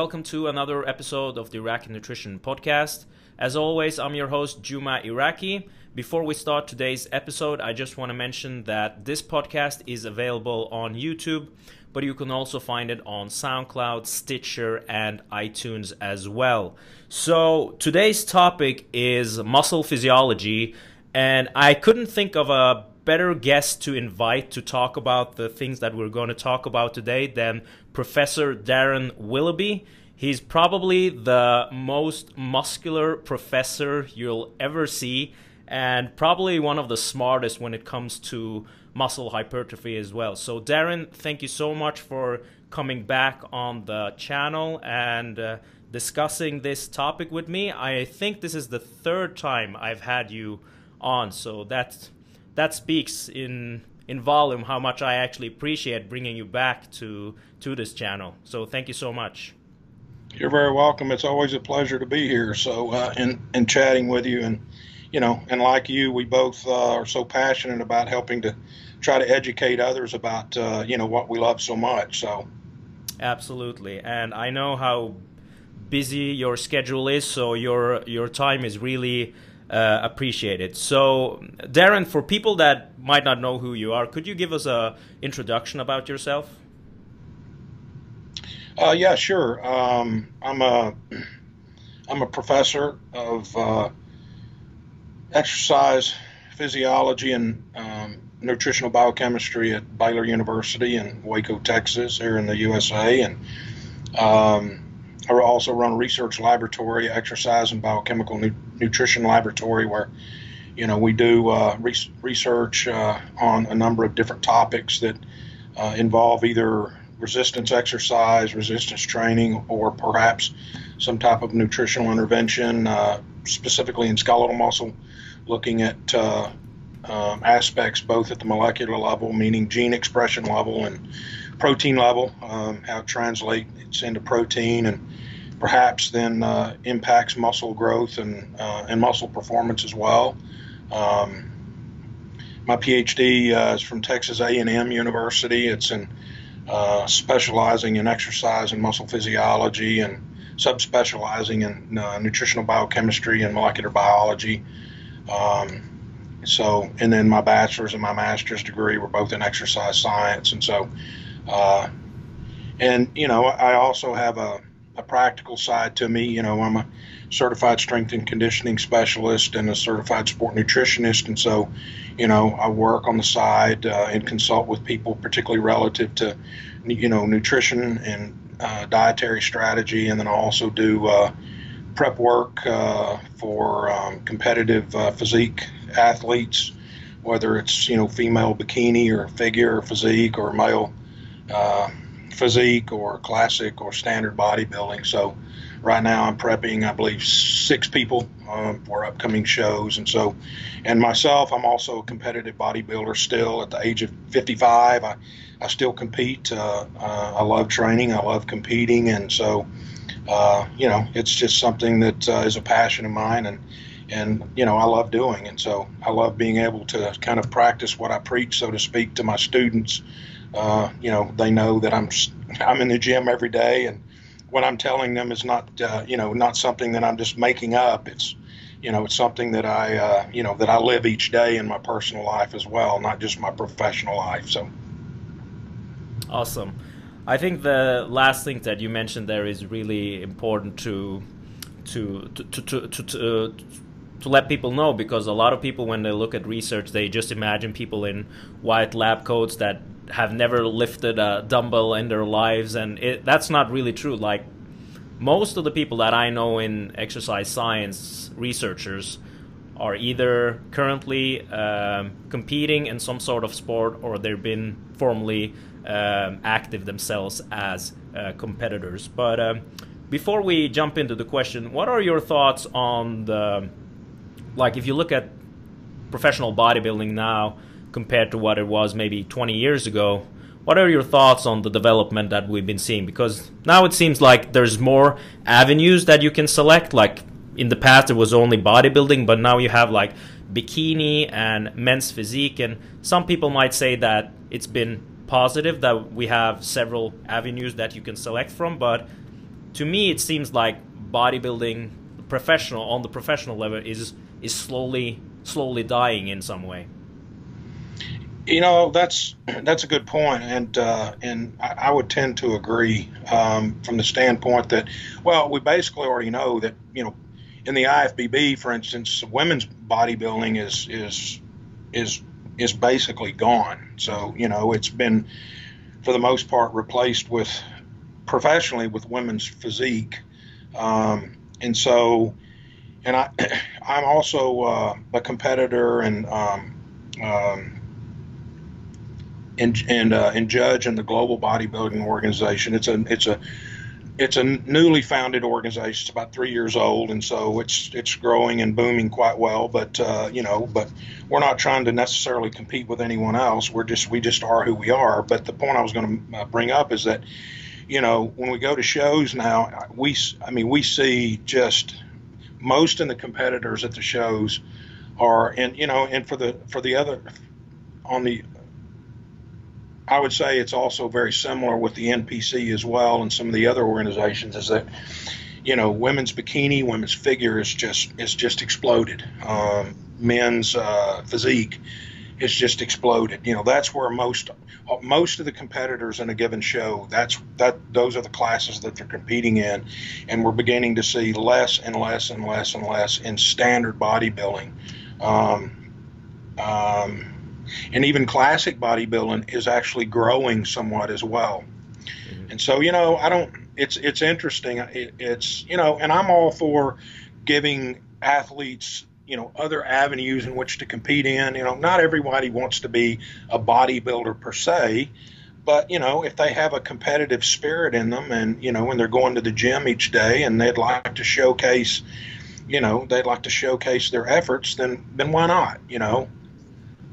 welcome to another episode of the Iraqi Nutrition Podcast. As always, I'm your host, Juma Iraqi. Before we start today's episode, I just want to mention that this podcast is available on YouTube, but you can also find it on SoundCloud, Stitcher, and iTunes as well. So, today's topic is muscle physiology, and I couldn't think of a better guest to invite to talk about the things that we're going to talk about today than Professor Darren Willoughby. He's probably the most muscular professor you'll ever see, and probably one of the smartest when it comes to muscle hypertrophy as well. So, Darren, thank you so much for coming back on the channel and uh, discussing this topic with me. I think this is the third time I've had you on, so that's that speaks in in volume how much I actually appreciate bringing you back to to this channel. So thank you so much. You're very welcome. It's always a pleasure to be here. So uh, and and chatting with you and you know and like you, we both uh, are so passionate about helping to try to educate others about uh, you know what we love so much. So absolutely, and I know how busy your schedule is, so your your time is really uh, appreciated. So, Darren, for people that might not know who you are, could you give us a introduction about yourself? Uh, yeah, sure. Um, I'm a I'm a professor of uh, exercise physiology and um, nutritional biochemistry at Baylor University in Waco, Texas, here in the USA, and um, I also run a research laboratory, exercise and biochemical nu- nutrition laboratory, where you know we do uh, re- research uh, on a number of different topics that uh, involve either resistance exercise, resistance training, or perhaps some type of nutritional intervention, uh, specifically in skeletal muscle, looking at uh, um, aspects both at the molecular level, meaning gene expression level, and protein level, um, how it translates into protein, and perhaps then uh, impacts muscle growth and uh, and muscle performance as well. Um, my PhD uh, is from Texas A&M University. It's in uh, specializing in exercise and muscle physiology and subspecializing in uh, nutritional biochemistry and molecular biology. Um, so, and then my bachelor's and my master's degree were both in exercise science, and so, uh, and you know, I also have a a practical side to me. You know, I'm a certified strength and conditioning specialist and a certified sport nutritionist, and so, you know, I work on the side uh, and consult with people, particularly relative to, you know, nutrition and uh, dietary strategy, and then I also do uh, prep work uh, for um, competitive uh, physique athletes, whether it's you know female bikini or figure or physique or male uh, physique or classic or standard bodybuilding. So right now I'm prepping, I believe, six people um, for upcoming shows. And so, and myself, I'm also a competitive bodybuilder still at the age of 55. I, I still compete. Uh, uh, I love training. I love competing. And so, uh, you know, it's just something that uh, is a passion of mine. And, and, you know, I love doing. And so I love being able to kind of practice what I preach, so to speak, to my students uh, you know, they know that I'm I'm in the gym every day, and what I'm telling them is not uh, you know not something that I'm just making up. It's you know it's something that I uh, you know that I live each day in my personal life as well, not just my professional life. So awesome. I think the last thing that you mentioned there is really important to to to to to, to, to to let people know because a lot of people when they look at research they just imagine people in white lab coats that have never lifted a dumbbell in their lives, and it, that's not really true. Like most of the people that I know in exercise science researchers are either currently um, competing in some sort of sport or they've been formally um, active themselves as uh, competitors. But um, before we jump into the question, what are your thoughts on the like if you look at professional bodybuilding now? compared to what it was maybe 20 years ago. What are your thoughts on the development that we've been seeing? Because now it seems like there's more avenues that you can select. Like in the past, it was only bodybuilding, but now you have like bikini and men's physique. And some people might say that it's been positive that we have several avenues that you can select from. But to me it seems like bodybuilding professional on the professional level is is slowly slowly dying in some way. You know that's that's a good point, and uh, and I, I, would tend to agree um, from the standpoint that well, we basically already know that you know in the IFBB, for instance, women's bodybuilding is is is is basically gone. So you know it's been for the most part replaced with professionally with women's physique, um, and so and I I'm also uh, a competitor and um, um, and and uh, and judge in the global bodybuilding organization. It's a it's a it's a newly founded organization. It's about three years old, and so it's it's growing and booming quite well. But uh, you know, but we're not trying to necessarily compete with anyone else. We're just we just are who we are. But the point I was going to uh, bring up is that you know when we go to shows now, we I mean we see just most of the competitors at the shows are and you know and for the for the other on the I would say it's also very similar with the NPC as well and some of the other organizations is that you know women's bikini, women's figure is just is just exploded. Um, men's uh, physique is just exploded. You know that's where most most of the competitors in a given show that's that those are the classes that they're competing in, and we're beginning to see less and less and less and less in standard bodybuilding. Um, um, and even classic bodybuilding is actually growing somewhat as well. Mm-hmm. And so, you know, I don't. It's it's interesting. It, it's you know, and I'm all for giving athletes you know other avenues in which to compete in. You know, not everybody wants to be a bodybuilder per se, but you know, if they have a competitive spirit in them, and you know, when they're going to the gym each day and they'd like to showcase, you know, they'd like to showcase their efforts, then then why not? You know,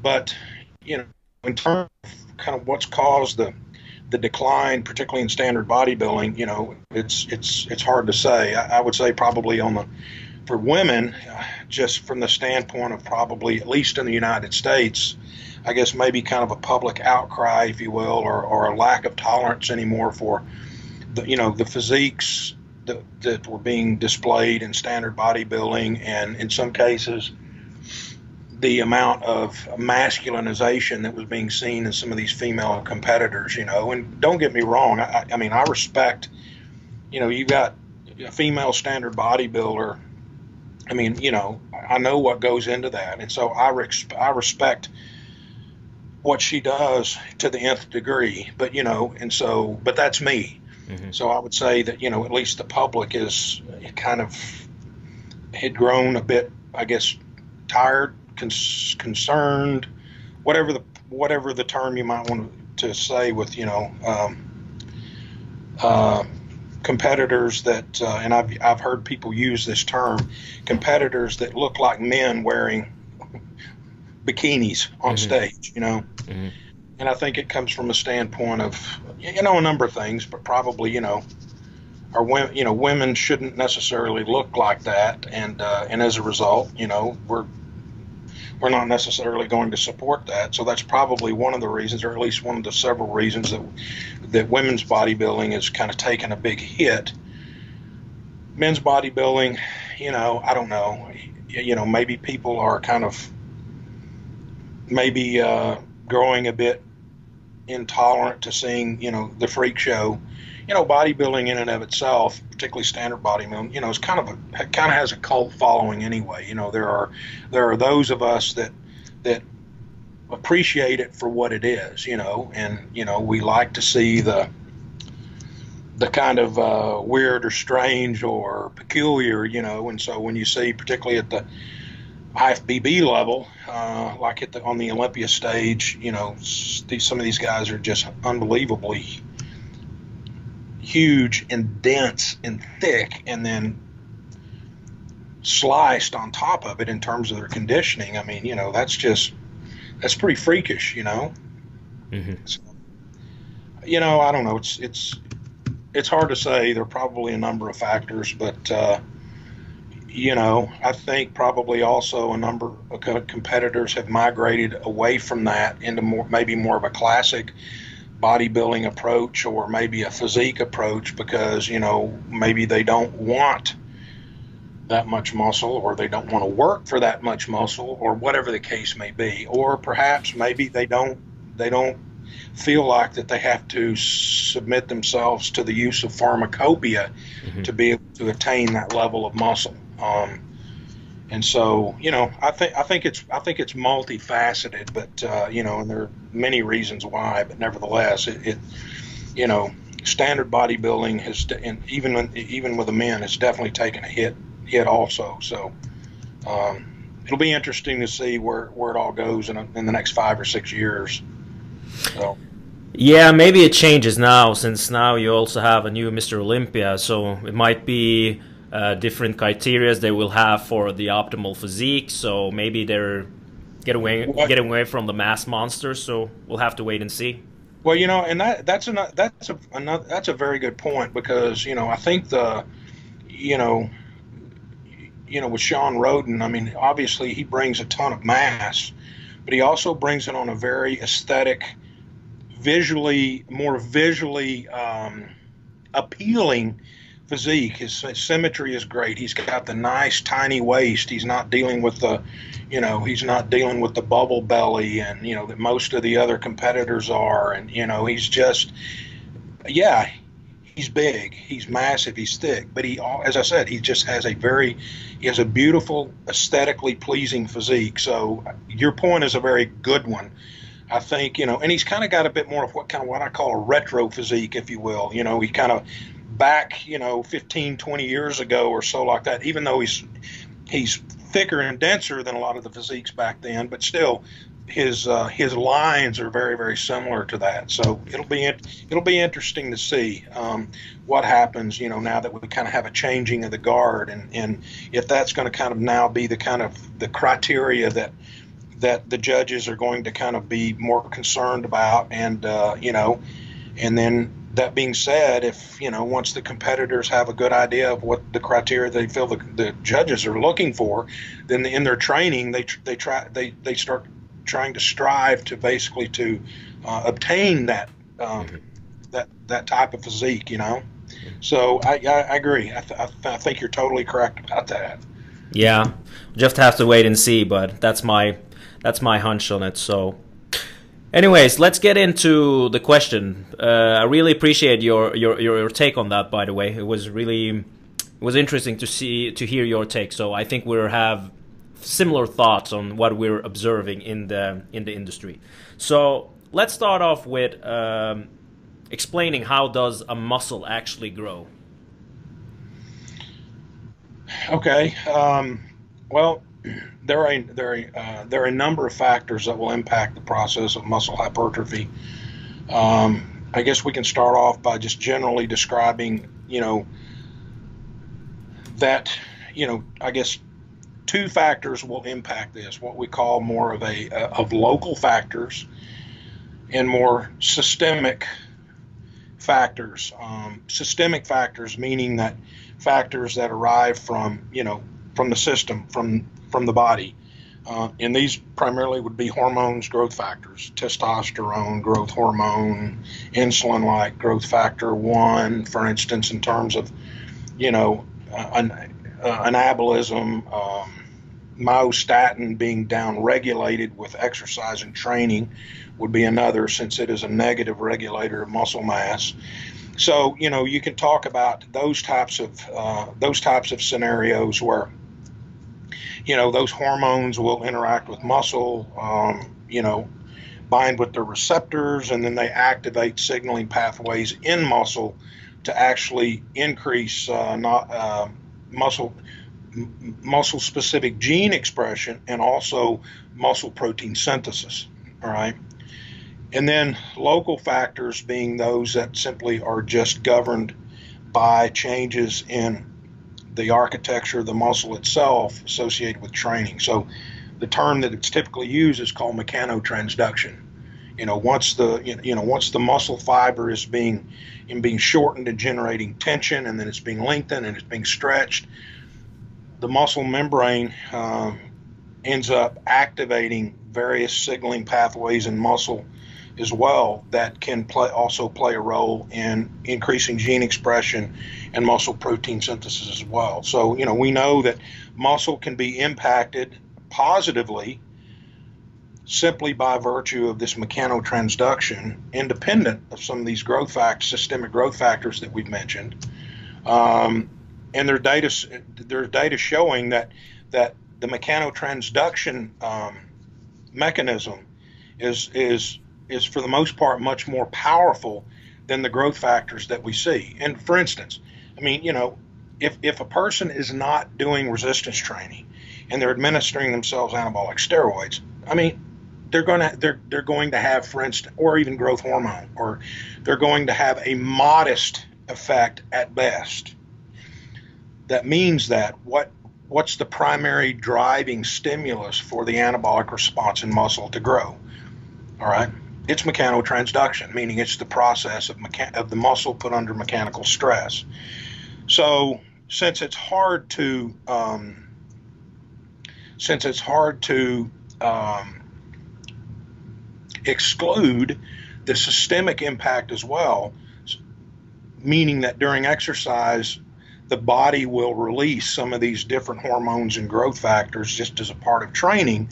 but you know, in terms of kind of what's caused the the decline, particularly in standard bodybuilding, you know, it's it's it's hard to say. I, I would say probably on the for women, just from the standpoint of probably at least in the United States, I guess maybe kind of a public outcry, if you will, or, or a lack of tolerance anymore for the you know the physiques that, that were being displayed in standard bodybuilding, and in some cases the amount of masculinization that was being seen in some of these female competitors, you know. And don't get me wrong, I, I mean, I respect, you know, you got a female standard bodybuilder. I mean, you know, I know what goes into that, and so I res- I respect what she does to the nth degree. But you know, and so, but that's me. Mm-hmm. So I would say that you know, at least the public is kind of had grown a bit, I guess, tired cons- concerned, whatever the whatever the term you might want to say with you know um, uh, competitors that uh, and I've I've heard people use this term competitors that look like men wearing bikinis on mm-hmm. stage, you know. Mm-hmm. And I think it comes from a standpoint of you know a number of things, but probably you know our women you know women shouldn't necessarily look like that, and uh, and as a result, you know we're we're not necessarily going to support that. So that's probably one of the reasons, or at least one of the several reasons that that women's bodybuilding is kind of taking a big hit. Men's bodybuilding, you know, I don't know, you know, maybe people are kind of maybe uh, growing a bit intolerant to seeing, you know, the freak show you know, bodybuilding in and of itself, particularly standard bodybuilding, you know, is kind of a kind of has a cult following anyway. You know, there are there are those of us that that appreciate it for what it is, you know, and you know, we like to see the the kind of uh, weird or strange or peculiar, you know, and so when you see, particularly at the IFBB level, uh, like at the on the Olympia stage, you know, some of these guys are just unbelievably huge and dense and thick and then sliced on top of it in terms of their conditioning. I mean, you know, that's just that's pretty freakish, you know. Mm-hmm. So, you know, I don't know. It's it's it's hard to say. There are probably a number of factors, but uh, you know, I think probably also a number of competitors have migrated away from that into more maybe more of a classic bodybuilding approach or maybe a physique approach because you know maybe they don't want that much muscle or they don't want to work for that much muscle or whatever the case may be or perhaps maybe they don't they don't feel like that they have to submit themselves to the use of pharmacopoeia mm-hmm. to be able to attain that level of muscle um, and so you know I think I think it's I think it's multifaceted but uh, you know and there are many reasons why but nevertheless it, it you know standard bodybuilding has and even even with the men it's definitely taken a hit hit also. So um, it'll be interesting to see where, where it all goes in, in the next five or six years. So. Yeah, maybe it changes now since now you also have a new Mr. Olympia, so it might be uh, different criteria they will have for the optimal physique. So maybe they're getting away what? getting away from the mass monsters. So we'll have to wait and see. Well, you know, and that that's a that's a another that's a very good point because you know I think the you know you know, with Shawn Rhoden, I mean, obviously he brings a ton of mass, but he also brings it on a very aesthetic, visually, more visually um, appealing physique. His, his, symmetry is great. He's got the nice tiny waist. He's not dealing with the, you know, he's not dealing with the bubble belly and you know that most of the other competitors are. And you know, he's just, yeah, he's big, he's massive, he's thick, but he, as I said, he just has a very, he has a beautiful, aesthetically pleasing physique. So your point is a very good one. I think you know, and he's kind of got a bit more of what kind of what I call a retro physique, if you will. You know, he kind of back, you know, 15, 20 years ago or so like that. Even though he's he's thicker and denser than a lot of the physiques back then, but still his uh, his lines are very very similar to that. So it'll be it'll be interesting to see um, what happens. You know, now that we kind of have a changing of the guard, and and if that's going to kind of now be the kind of the criteria that that the judges are going to kind of be more concerned about, and uh, you know, and then that being said, if you know once the competitors have a good idea of what the criteria they feel the, the judges are looking for, then in their training they they try they they start trying to strive to basically to uh, obtain that um, mm-hmm. that that type of physique, you know. So I, I, I agree. I, th- I, th- I, think you're totally correct about that. Yeah, just have to wait and see, but that's my that's my hunch on it. So, anyways, let's get into the question. Uh, I really appreciate your, your your take on that. By the way, it was really it was interesting to see to hear your take. So I think we'll have similar thoughts on what we're observing in the in the industry. So let's start off with um, explaining how does a muscle actually grow. Okay. Um, well, there are there uh, there are a number of factors that will impact the process of muscle hypertrophy. Um, I guess we can start off by just generally describing, you know, that, you know, I guess two factors will impact this what we call more of a uh, of local factors and more systemic factors um, systemic factors meaning that factors that arrive from you know from the system from from the body uh, and these primarily would be hormones growth factors testosterone growth hormone insulin like growth factor 1 for instance in terms of you know uh, an, uh, anabolism um, myostatin being downregulated with exercise and training would be another, since it is a negative regulator of muscle mass. So you know you can talk about those types of uh, those types of scenarios where you know those hormones will interact with muscle, um, you know, bind with the receptors, and then they activate signaling pathways in muscle to actually increase uh, not, uh, muscle muscle specific gene expression and also muscle protein synthesis. All right. And then local factors being those that simply are just governed by changes in the architecture of the muscle itself associated with training. So the term that it's typically used is called mechanotransduction. You know, once the you know once the muscle fiber is being in being shortened and generating tension, and then it's being lengthened and it's being stretched, the muscle membrane um, ends up activating various signaling pathways in muscle as well that can play also play a role in increasing gene expression and muscle protein synthesis as well. So, you know, we know that muscle can be impacted positively simply by virtue of this mechanotransduction, independent of some of these growth factors, systemic growth factors that we've mentioned. Um, and there's data, there's data showing that that the mechanotransduction um, mechanism is is is for the most part much more powerful than the growth factors that we see. And for instance, I mean, you know, if if a person is not doing resistance training and they're administering themselves anabolic steroids, I mean, they're going to they're they're going to have, for instance, or even growth hormone, or they're going to have a modest effect at best. That means that what what's the primary driving stimulus for the anabolic response in muscle to grow? All right, it's mechanotransduction, meaning it's the process of of the muscle put under mechanical stress. So since it's hard to um, since it's hard to um, exclude the systemic impact as well, meaning that during exercise, the body will release some of these different hormones and growth factors just as a part of training.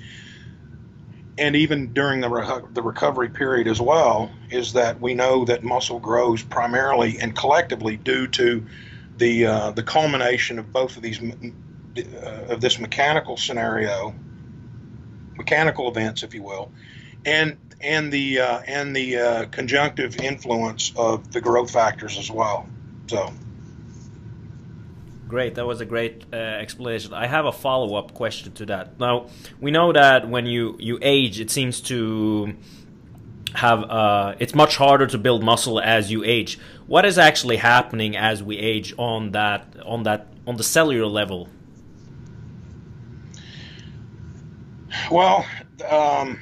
And even during the, re- the recovery period as well, is that we know that muscle grows primarily and collectively due to the uh, the culmination of both of these uh, of this mechanical scenario, mechanical events, if you will, and and the uh, and the uh, conjunctive influence of the growth factors as well. So. Great, that was a great uh, explanation. I have a follow up question to that. Now, we know that when you, you age, it seems to have uh, it's much harder to build muscle as you age. What is actually happening as we age on that on that on the cellular level? Well, um,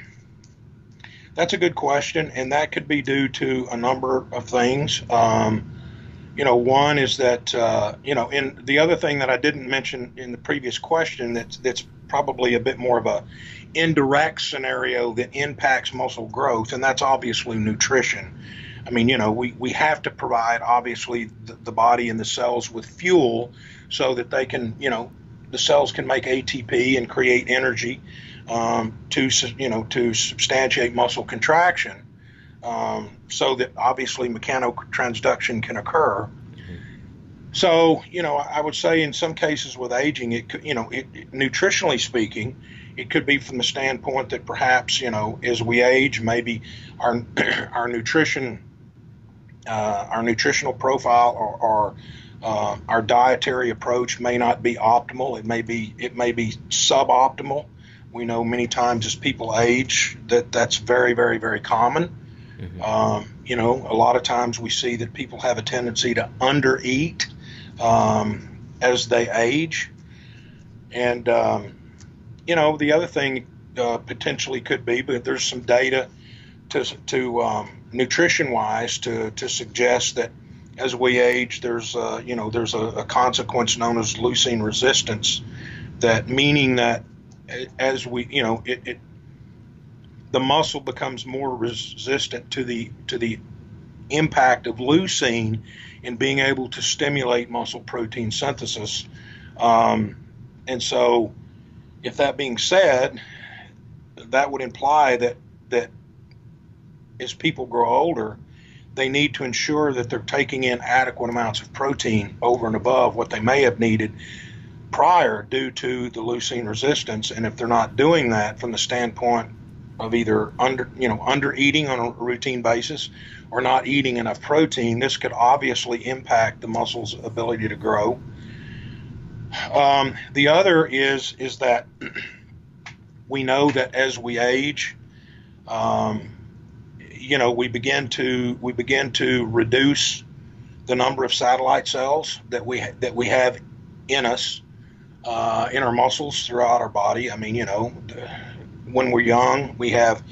that's a good question, and that could be due to a number of things. Um, you know, one is that uh, you know, and the other thing that I didn't mention in the previous question that's that's probably a bit more of a indirect scenario that impacts muscle growth, and that's obviously nutrition. I mean, you know, we, we have to provide obviously the, the body and the cells with fuel so that they can, you know, the cells can make ATP and create energy um, to you know to substantiate muscle contraction, um, so that obviously mechanotransduction can occur. So you know, I would say in some cases with aging, it could you know, it, it, nutritionally speaking, it could be from the standpoint that perhaps you know as we age, maybe our our nutrition, uh, our nutritional profile or, or uh, our dietary approach may not be optimal. It may be it may be suboptimal. We know many times as people age that that's very, very, very common. Mm-hmm. Um, you know, a lot of times we see that people have a tendency to undereat um, as they age. And, um, you know, the other thing uh, potentially could be, but there's some data to, to um, nutrition wise to, to suggest that as we age, there's, uh, you know, there's a, a consequence known as leucine resistance, that meaning that as we, you know, it, it the muscle becomes more resistant to the to the impact of leucine in being able to stimulate muscle protein synthesis. Um, and so, if that being said, that would imply that that as people grow older, they need to ensure that they're taking in adequate amounts of protein over and above what they may have needed prior due to the leucine resistance. And if they're not doing that from the standpoint of either under, you know, under eating on a routine basis or not eating enough protein, this could obviously impact the muscle's ability to grow. Um, the other is is that we know that as we age, um, you know, we begin to we begin to reduce the number of satellite cells that we that we have in us uh, in our muscles throughout our body. I mean, you know, when we're young, we have,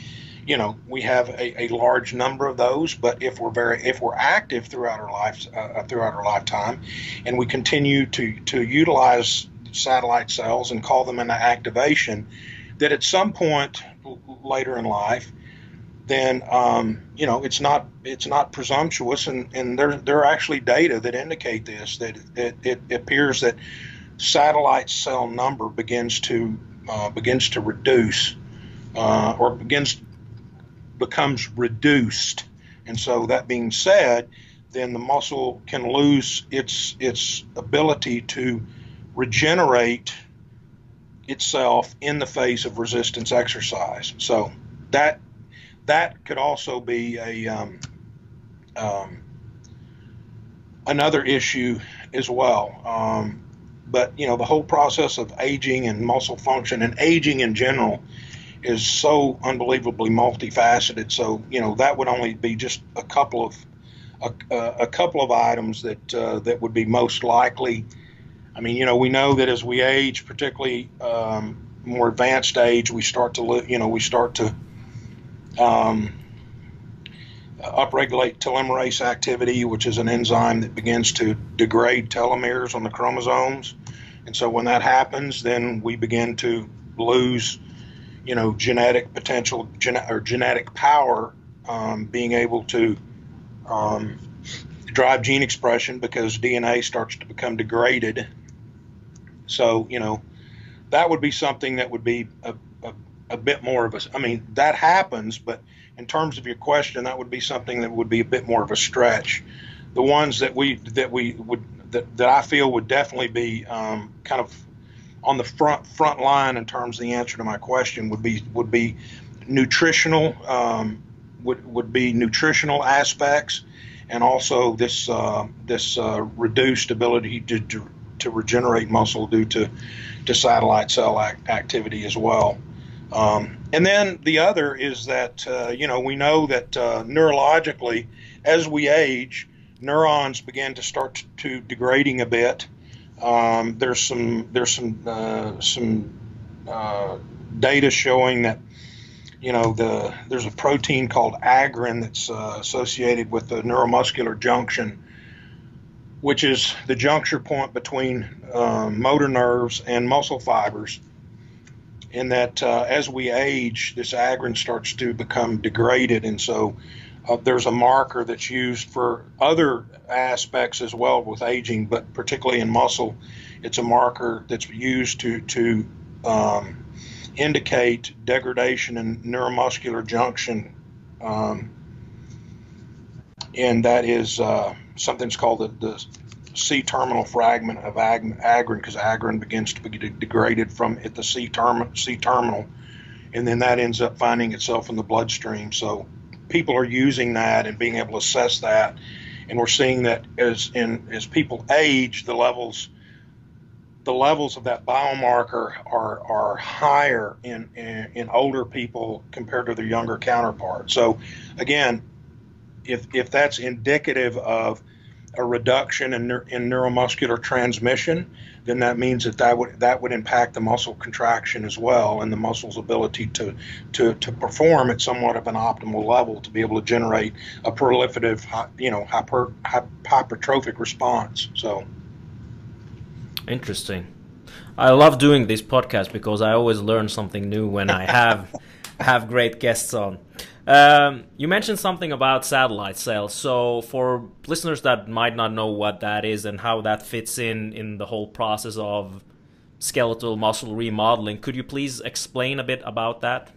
you know, we have a, a large number of those. But if we're very, if we're active throughout our lives, uh, uh, throughout our lifetime, and we continue to to utilize satellite cells and call them into activation, that at some point later in life, then um, you know it's not it's not presumptuous, and, and there there are actually data that indicate this that it, it, it appears that satellite cell number begins to uh, begins to reduce uh, or begins becomes reduced, and so that being said, then the muscle can lose its its ability to regenerate itself in the face of resistance exercise. So that that could also be a um, um, another issue as well. Um, but you know, the whole process of aging and muscle function and aging in general is so unbelievably multifaceted. So you know, that would only be just a couple of a, a couple of items that uh, that would be most likely. I mean, you know, we know that as we age, particularly um, more advanced age, we start to look, you know, we start to um, upregulate telomerase activity, which is an enzyme that begins to degrade telomeres on the chromosomes. And so when that happens, then we begin to lose, you know, genetic potential gen- or genetic power, um, being able to um, drive gene expression because DNA starts to become degraded. So, you know, that would be something that would be a, a a bit more of a. I mean, that happens, but in terms of your question, that would be something that would be a bit more of a stretch. The ones that we that we would that, that I feel would definitely be um, kind of on the front front line in terms of the answer to my question would be would be nutritional um, would would be nutritional aspects and also this uh, this uh, reduced ability to, to, to regenerate muscle due to to satellite cell act- activity as well. Um, and then the other is that, uh, you know, we know that uh, neurologically, as we age, neurons begin to start to degrading a bit. Um, there's some there's some uh, some uh, data showing that you know the there's a protein called agrin that's uh, associated with the neuromuscular junction, which is the juncture point between um, motor nerves and muscle fibers in that uh, as we age, this agrin starts to become degraded, and so uh, there's a marker that's used for other aspects as well with aging, but particularly in muscle, it's a marker that's used to to um, indicate degradation in neuromuscular junction, um, and that is uh, something's called the, the C terminal fragment of ag- agrin because agrin begins to be de- degraded from at the C, term- C terminal, and then that ends up finding itself in the bloodstream. So people are using that and being able to assess that, and we're seeing that as in as people age, the levels the levels of that biomarker are are higher in, in, in older people compared to their younger counterparts. So again, if if that's indicative of a reduction in, in neuromuscular transmission, then that means that that would that would impact the muscle contraction as well and the muscle's ability to to to perform at somewhat of an optimal level to be able to generate a proliferative you know hyper, hypertrophic response. So interesting. I love doing this podcast because I always learn something new when I have have great guests on. Um, you mentioned something about satellite cells. So, for listeners that might not know what that is and how that fits in in the whole process of skeletal muscle remodeling, could you please explain a bit about that?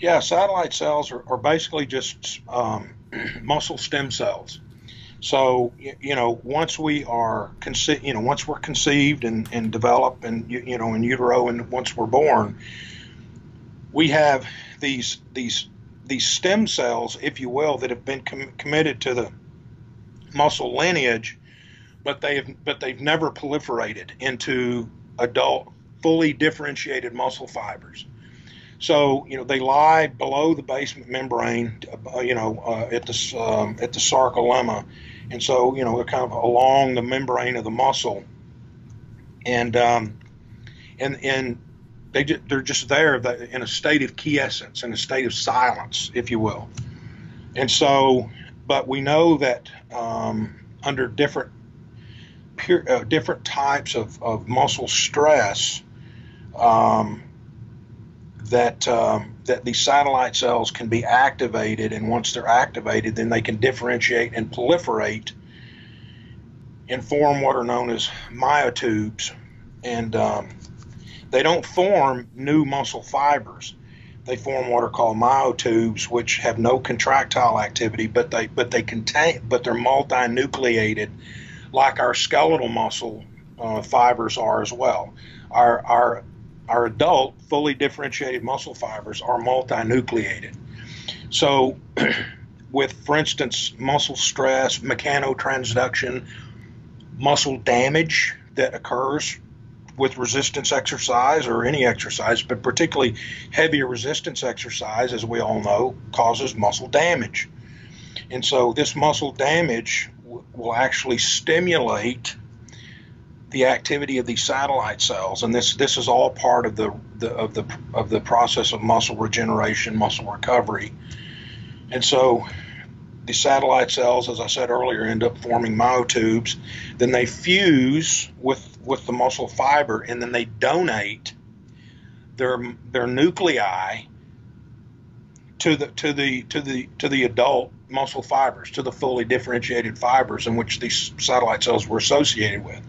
Yeah, satellite cells are, are basically just um, muscle stem cells. So you know, once we are conce- you know, once we're conceived and, and develop, and you know, in utero, and once we're born, we have these these these stem cells, if you will, that have been com- committed to the muscle lineage, but they have but they've never proliferated into adult, fully differentiated muscle fibers. So you know they lie below the basement membrane, uh, you know, uh, at the um, at the sarcolemma, and so you know they're kind of along the membrane of the muscle, and um, and and they they're just there in a state of quiescence, in a state of silence, if you will. And so, but we know that um, under different pure, uh, different types of, of muscle stress, um, that um, that these satellite cells can be activated, and once they're activated, then they can differentiate and proliferate and form what are known as myotubes, and um, they don't form new muscle fibers. They form what are called myotubes, which have no contractile activity, but they but they contain but they're multinucleated, like our skeletal muscle uh, fibers are as well. Our our our adult fully differentiated muscle fibers are multinucleated. So, with, for instance, muscle stress, mechanotransduction, muscle damage that occurs with resistance exercise or any exercise, but particularly heavy resistance exercise, as we all know, causes muscle damage. And so, this muscle damage w- will actually stimulate the activity of these satellite cells, and this this is all part of the, the of the of the process of muscle regeneration, muscle recovery. And so, the satellite cells, as I said earlier, end up forming myotubes. Then they fuse with with the muscle fiber, and then they donate their their nuclei to the to the to the to the adult muscle fibers, to the fully differentiated fibers in which these satellite cells were associated with.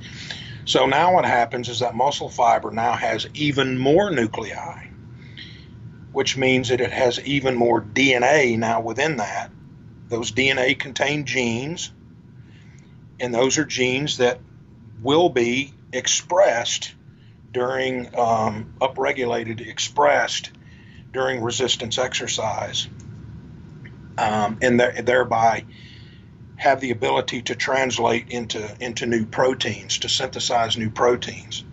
So now what happens is that muscle fiber now has even more nuclei, which means that it has even more DNA now within that. Those DNA contain genes, and those are genes that will be expressed during um, upregulated, expressed during resistance exercise, um, and th- thereby have the ability to translate into into new proteins, to synthesize new proteins.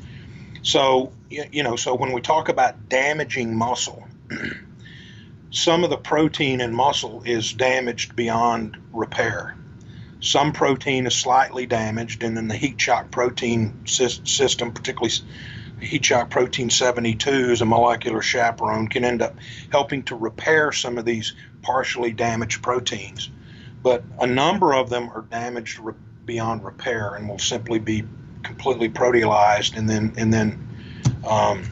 So you know, so when we talk about damaging muscle, some of the protein in muscle is damaged beyond repair. Some protein is slightly damaged, and then the heat shock protein system, particularly heat shock protein 72 is a molecular chaperone, can end up helping to repair some of these partially damaged proteins but a number of them are damaged re- beyond repair and will simply be completely proteolyzed and then and then um,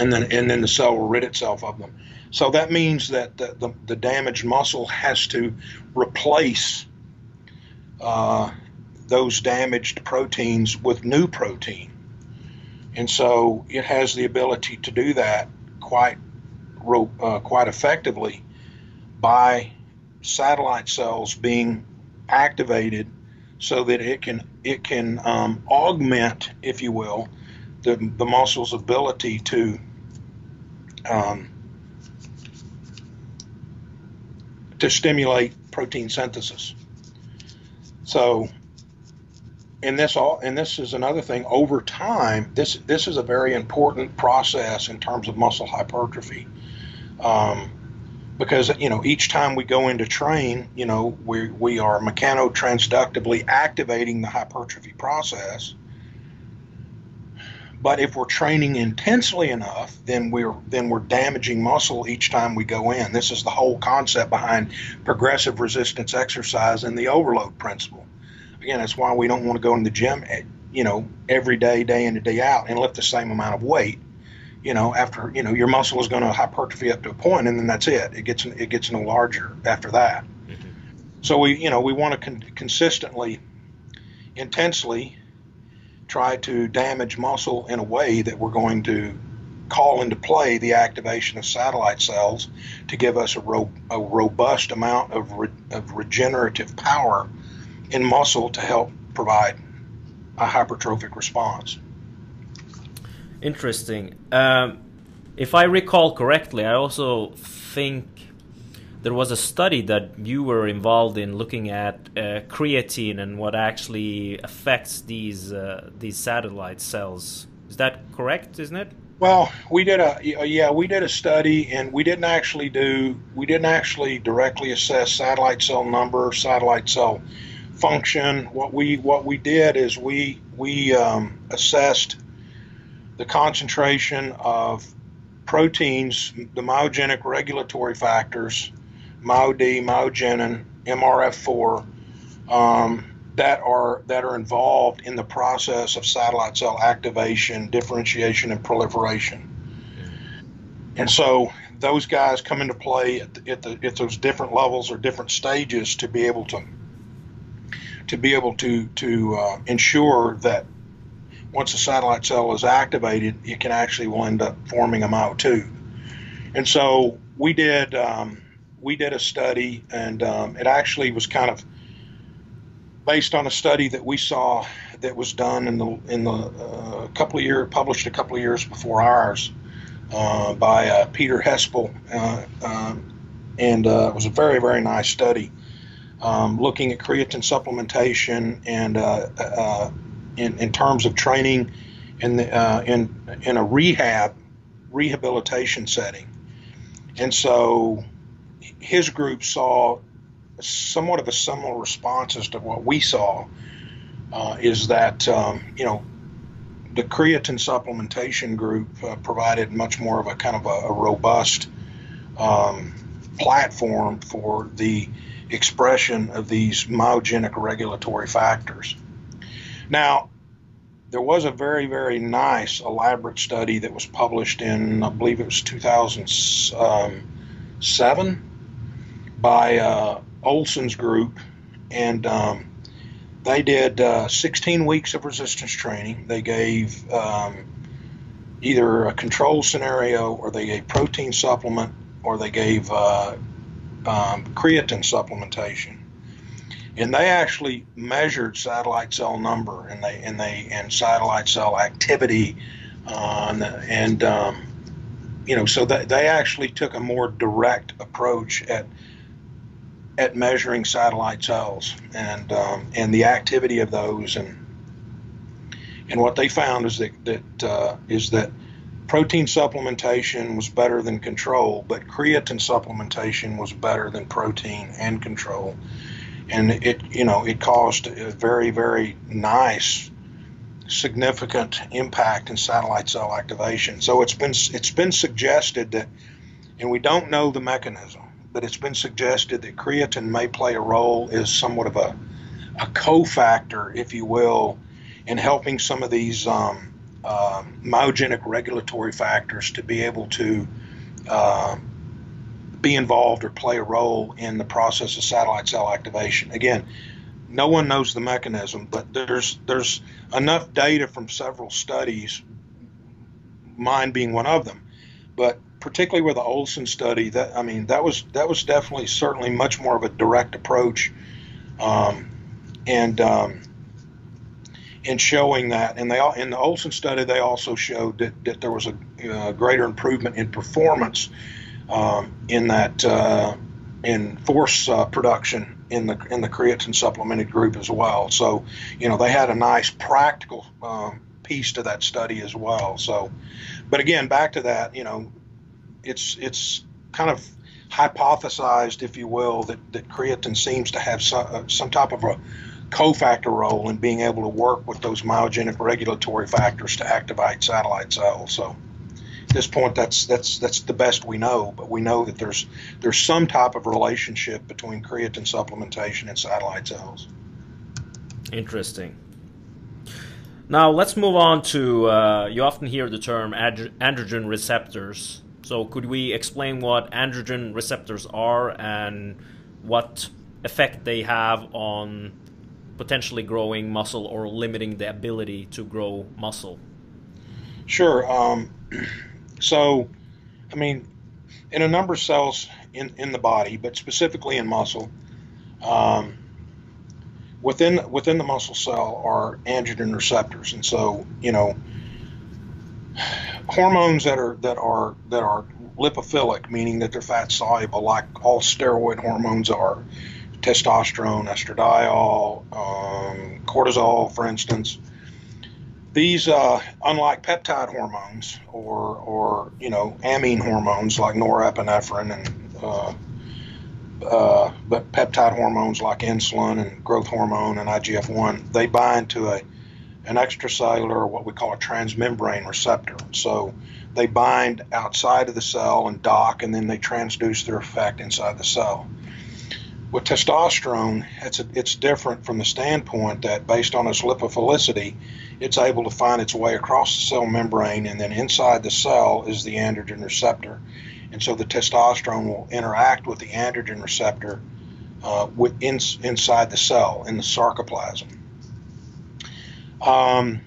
and then and then the cell will rid itself of them. So that means that the, the, the damaged muscle has to replace uh, those damaged proteins with new protein, and so it has the ability to do that quite uh, quite effectively by satellite cells being activated so that it can it can um, augment, if you will, the, the muscle's ability to um, to stimulate protein synthesis. So, and this all and this is another thing. Over time, this this is a very important process in terms of muscle hypertrophy. Um, because you know each time we go into train, you know we we are mechanotransductively activating the hypertrophy process. But if we're training intensely enough, then we're then we're damaging muscle each time we go in. This is the whole concept behind progressive resistance exercise and the overload principle. Again, that's why we don't want to go in the gym, eh, you know, every day, day in and day out, and lift the same amount of weight you know, after you know your muscle is going to hypertrophy up to a point, and then that's it. It gets it gets no larger after that. Mm-hmm. So we you know we want to con- consistently, intensely, try to damage muscle in a way that we're going to call into play the activation of satellite cells to give us a, ro- a robust amount of, re- of regenerative power in muscle to help provide a hypertrophic response. Interesting. Um, if I recall correctly, I also think there was a study that you were involved in looking at uh, creatine and what actually affects these uh, these satellite cells. Is that correct? Isn't it? Well, we did a yeah we did a study and we didn't actually do we didn't actually directly assess satellite cell number, satellite cell function. What we what we did is we we um, assessed the concentration of proteins, the myogenic regulatory factors, MyoD, myogenin, MRF4, um, that are that are involved in the process of satellite cell activation, differentiation, and proliferation. and so those guys come into play at, the, at, the, at those different levels or different stages to be able to to be able to to uh, ensure that once a satellite cell is activated, it can actually will end up forming a myotube. And so we did um, we did a study, and um, it actually was kind of based on a study that we saw that was done in the in the uh, couple of years published a couple of years before ours uh, by uh, Peter Hespel, uh, um, and uh, it was a very very nice study um, looking at creatine supplementation and uh, in, in terms of training in the in in a rehab rehabilitation setting, and so his group saw somewhat of a similar response as to what we saw. is that um, you know the creatine supplementation group uh, provided much more of a kind of a, a robust um, platform for the expression of these myogenic regulatory factors. Now, there was a very, very nice, elaborate study that was published in, I believe it was 2007, by uh, Olsen's group, and um, they did uh, 16 weeks of resistance training. They gave um, either a control scenario, or they gave protein supplement, or they gave uh, um, creatine supplementation. And they actually measured satellite cell number and they and they and satellite cell activity, uh, and um, you know, so they, they actually took a more direct approach at at measuring satellite cells and um, and the activity of those and and what they found is that that uh, is that protein supplementation was better than control, but creatine supplementation was better than protein and control, and it you know it caused a very very nice significant impact in satellite cell activation. So it's been it's been suggested that, and we don't know the mechanism, but it's been suggested that creatine may play a role as somewhat of a, a cofactor, if you will, in helping some of these um, uh, myogenic regulatory factors to be able to uh, be involved or play a role in the process of satellite cell activation. Again, no one knows the mechanism, but there's there's enough data from several studies, mine being one of them, but particularly with the Olsen study, that I mean, that was that was definitely certainly much more of a direct approach, um, and um, in showing that, and they in the Olsen study they also showed that, that there was a uh, greater improvement in performance um, in that uh, in force uh, production in the in the creatine supplemented group as well. So you know they had a nice practical um, piece to that study as well. So, but again, back to that, you know, it's it's kind of hypothesized, if you will, that, that creatine seems to have some, uh, some type of a cofactor role in being able to work with those myogenic regulatory factors to activate satellite cells. So at this point, that's that's that's the best we know. But we know that there's there's some type of relationship between creatine supplementation and satellite cells. Interesting. Now let's move on to. Uh, you often hear the term androgen receptors. So, could we explain what androgen receptors are and what effect they have on potentially growing muscle or limiting the ability to grow muscle? Sure. Um, so, I mean, in a number of cells in, in the body, but specifically in muscle, um, within within the muscle cell are androgen receptors, and so you know hormones that are that are that are lipophilic, meaning that they're fat soluble, like all steroid hormones are, testosterone, estradiol, um, cortisol, for instance. These, uh, unlike peptide hormones or, or you know amine hormones like norepinephrine and uh, uh, but peptide hormones like insulin and growth hormone and IGF-1, they bind to a an extracellular what we call a transmembrane receptor. So they bind outside of the cell and dock, and then they transduce their effect inside the cell. With testosterone, it's a, it's different from the standpoint that based on its lipophilicity, it's able to find its way across the cell membrane, and then inside the cell is the androgen receptor, and so the testosterone will interact with the androgen receptor uh, with in, inside the cell in the sarcoplasm. Um,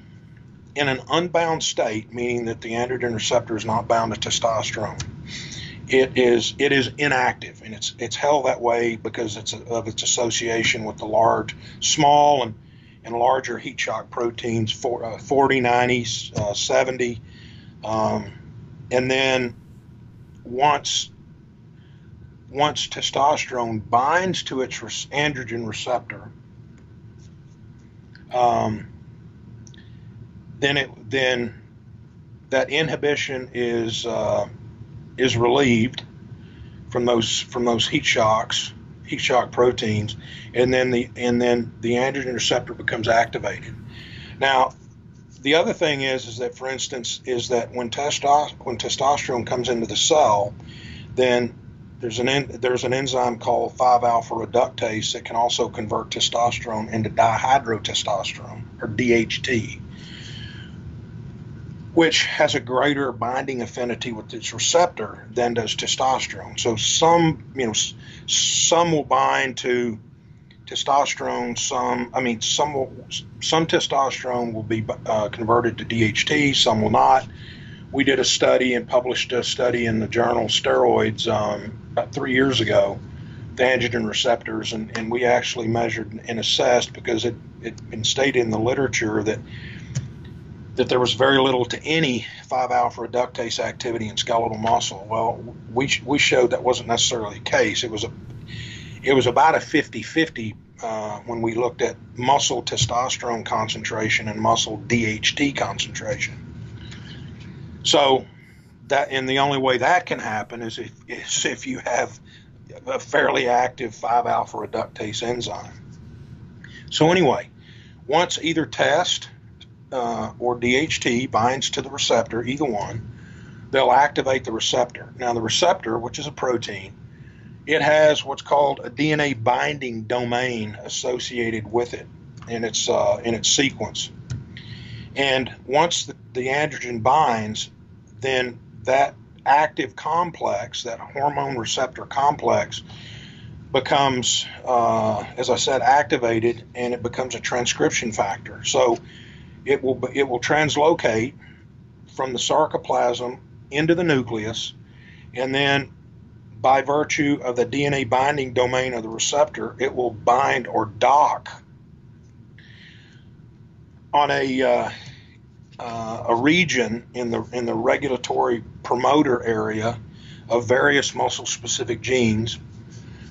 in an unbound state, meaning that the androgen receptor is not bound to testosterone, it is it is inactive, and it's it's held that way because it's a, of its association with the large, small, and and larger heat shock proteins, for, uh, 40, 90, uh, 70, um, and then once once testosterone binds to its androgen receptor, um, then it then that inhibition is uh, is relieved from those from those heat shocks, heat shock proteins, and then the and then the androgen receptor becomes activated. Now, the other thing is is that for instance is that when testo- when testosterone comes into the cell, then there's an en- there's an enzyme called 5-alpha reductase that can also convert testosterone into dihydrotestosterone or DHT, which has a greater binding affinity with its receptor than does testosterone. So some you know some will bind to testosterone. Some I mean some will some testosterone will be uh, converted to DHT. Some will not we did a study and published a study in the journal Steroids um, about three years ago, the androgen receptors, and, and we actually measured and assessed because it it been stated in the literature that that there was very little to any 5-alpha reductase activity in skeletal muscle. Well, we we showed that wasn't necessarily the case. It was a it was about a 50-50 uh, when we looked at muscle testosterone concentration and muscle DHT concentration. So that and the only way that can happen is if is if you have a fairly active 5 alpha reductase enzyme. So anyway, once either test uh, or DHT binds to the receptor, either one, they'll activate the receptor. Now the receptor, which is a protein, it has what's called a DNA binding domain associated with it in its uh, in its sequence. And once the, the androgen binds, then that active complex, that hormone receptor complex, becomes, uh, as I said, activated, and it becomes a transcription factor. So it will it will translocate from the sarcoplasm into the nucleus, and then by virtue of the DNA binding domain of the receptor, it will bind or dock on a uh, uh, a region in the in the regulatory promoter area of various muscle specific genes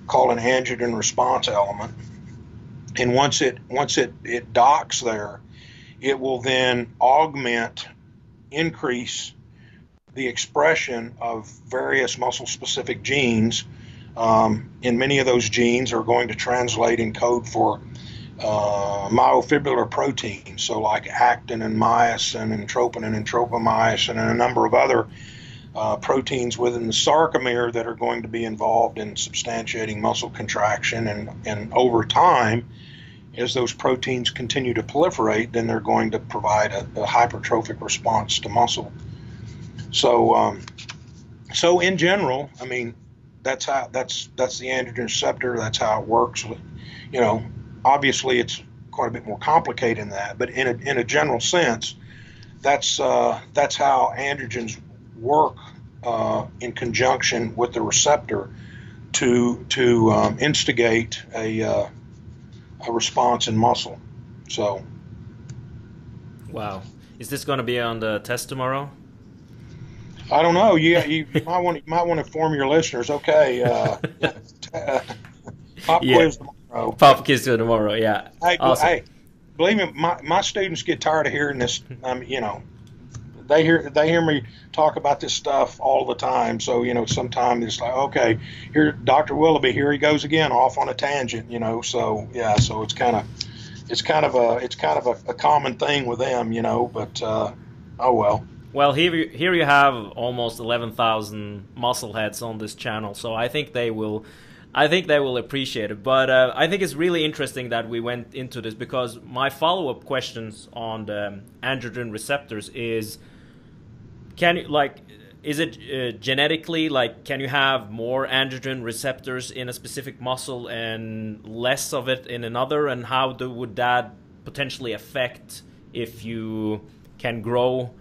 called an androgen response element. And once it once it, it docks there, it will then augment, increase the expression of various muscle specific genes. Um, and many of those genes are going to translate in code for uh, myofibrillar proteins, so like actin and myosin and troponin and tropomyosin and a number of other uh, proteins within the sarcomere that are going to be involved in substantiating muscle contraction. And, and over time, as those proteins continue to proliferate, then they're going to provide a, a hypertrophic response to muscle. So, um, so in general, I mean, that's how that's that's the androgen receptor. That's how it works. You know, obviously it's quite a bit more complicated than that, but in a, in a general sense, that's uh, that's how androgens work uh, in conjunction with the receptor to to um, instigate a uh, a response in muscle. So, wow, is this going to be on the test tomorrow? I don't know. You, you, you might want you might want to inform your listeners. Okay, uh, pop yeah. quiz tomorrow. Pop to tomorrow. Yeah. Hey, awesome. hey, believe me, my, my students get tired of hearing this. Um, you know, they hear they hear me talk about this stuff all the time. So you know, sometimes it's like, okay, here, Doctor Willoughby, here he goes again, off on a tangent. You know, so yeah, so it's kind of it's kind of a it's kind of a, a common thing with them. You know, but uh, oh well. Well, here you, here you have almost 11,000 muscle heads on this channel, so I think they will I think they will appreciate it. But uh, I think it's really interesting that we went into this because my follow up questions on the androgen receptors is can you like is it uh, genetically like can you have more androgen receptors in a specific muscle and less of it in another? And how do, would that potentially affect if you can grow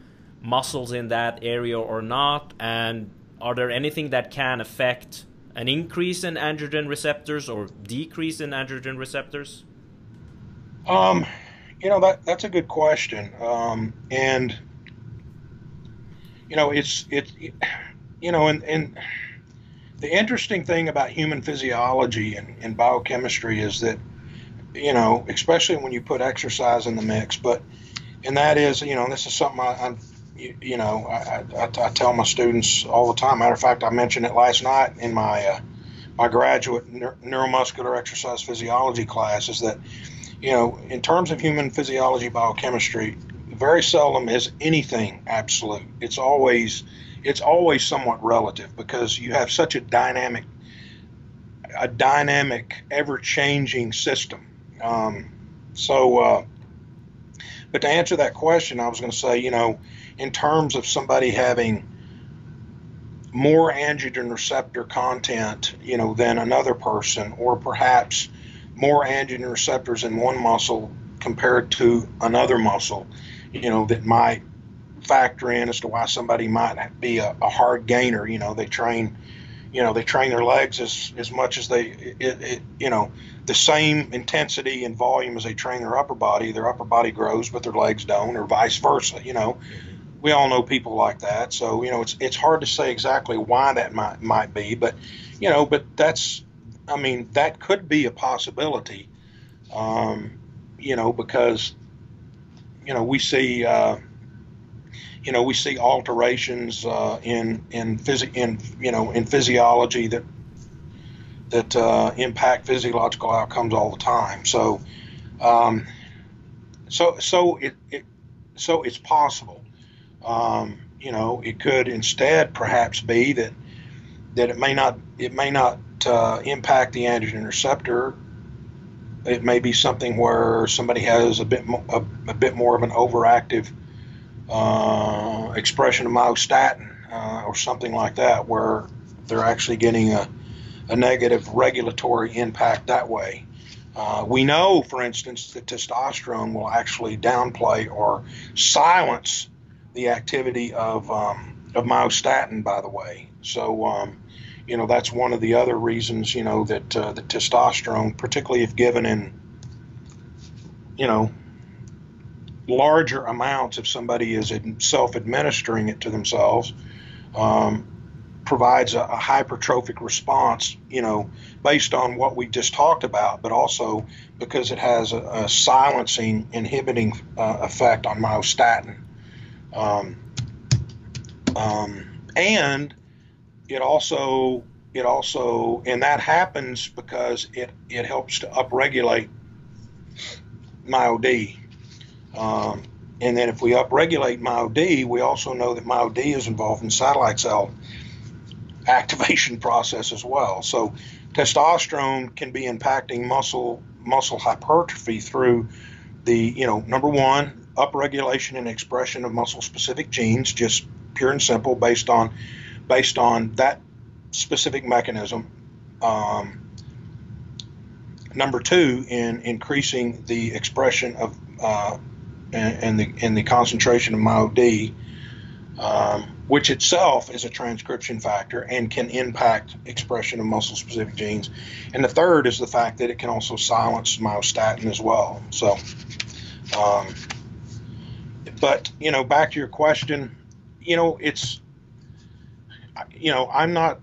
muscles in that area or not? And are there anything that can affect an increase in androgen receptors or decrease in androgen receptors? Um you know that that's a good question. Um, and you know, it's it's you know, and and the interesting thing about human physiology and, and biochemistry is that you know, especially when you put exercise in the mix, but and that is, you know, this is something I, you, you, know, I, I, I, tell my students all the time. Matter of fact, I mentioned it last night in my uh, my graduate neuromuscular exercise physiology class. Is that, you know, in terms of human physiology biochemistry, very seldom is anything absolute. It's always it's always somewhat relative because you have such a dynamic a dynamic, ever changing system. Um, so, uh, but to answer that question, I was going to say, you know, in terms of somebody having more androgen receptor content, you know, than another person, or perhaps more androgen receptors in one muscle compared to another muscle you know, that might factor in as to why somebody might be a, a hard gainer. You know, they train, you know, they train their legs as, as much as they, it, it, you know, the same intensity and volume as they train their upper body. Their upper body grows, but their legs don't, or vice versa. You know, we all know people like that. So you know, it's it's hard to say exactly why that might might be, but you know, but that's, I mean, that could be a possibility. Um, you know, because you know, we see, uh, you know, we see alterations uh, in in phys- in you know in physiology that that uh, impact physiological outcomes all the time. So, um, so so it, it so it's possible. Um, you know, it could instead perhaps be that that it may not it may not uh, impact the androgen receptor it may be something where somebody has a bit mo- a, a, bit more of an overactive uh, expression of myostatin uh, or something like that, where they're actually getting a, a negative regulatory impact that way. Uh, we know, for instance, that testosterone will actually downplay or silence the activity of, um, of myostatin, by the way. So, um, you know that's one of the other reasons you know that uh, the testosterone, particularly if given in you know larger amounts, if somebody is self-administering it to themselves, um, provides a, a, hypertrophic response. You know, based on what we just talked about, but also because it has a, a silencing, inhibiting uh, effect on myostatin. Um, um, and it also it also and that happens because it it helps to upregulate MyoD. Um, and then if we upregulate MyoD, we also know that MyoD is involved in satellite cell activation process as well. So testosterone can be impacting muscle muscle hypertrophy through the you know number one upregulation and expression of muscle specific genes, just pure and simple based on based on that specific mechanism. Um, number two, in increasing the expression of uh, and, the and the concentration of MyoD, um, which itself is a transcription factor and can impact expression of muscle-specific genes. And the third is the fact that it can also silence myostatin as well. So, um, but you know, back to your question, you know, it's you know, I'm not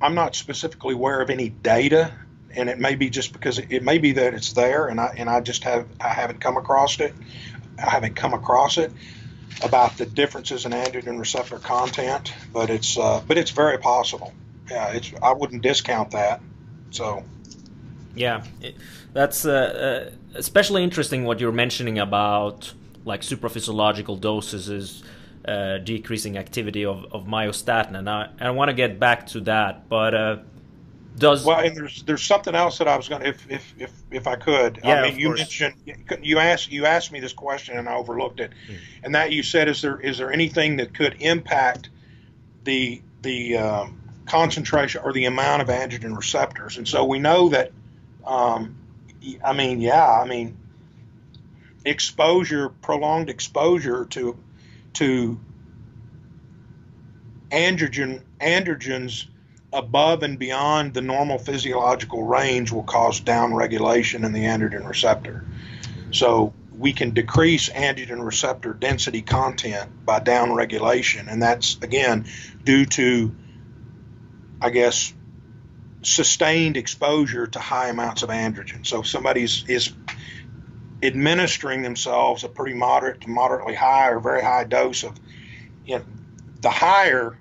I'm not specifically aware of any data, and it may be just because it, it may be that it's there, and I and I just have I haven't come across it. I haven't come across it about the differences in androgen receptor content, but it's uh, but it's very possible. Yeah, it's I wouldn't discount that. So. Yeah, it, that's uh, uh, especially interesting what you're mentioning about like supraphysiological doses is uh, decreasing activity of, of myostatin, and I, I want to get back to that. But uh, Does well, and there's there's something else that I was going to, if if if if I could. Yeah, I mean, you course. mentioned you asked you asked me this question and I overlooked it, Mm. and that you said is there is there anything that could impact the the um, concentration or the amount of androgen receptors? And so we know that. Um, I mean, yeah, I mean, exposure, prolonged exposure to to androgen androgens above and beyond the normal physiological range will cause downregulation in the androgen receptor. So we can decrease androgen receptor density content by downregulation, and that's again due to, I guess, sustained exposure to high amounts of androgen. So if somebody's is administering themselves a pretty moderate to moderately high or very high dose of, you know, the higher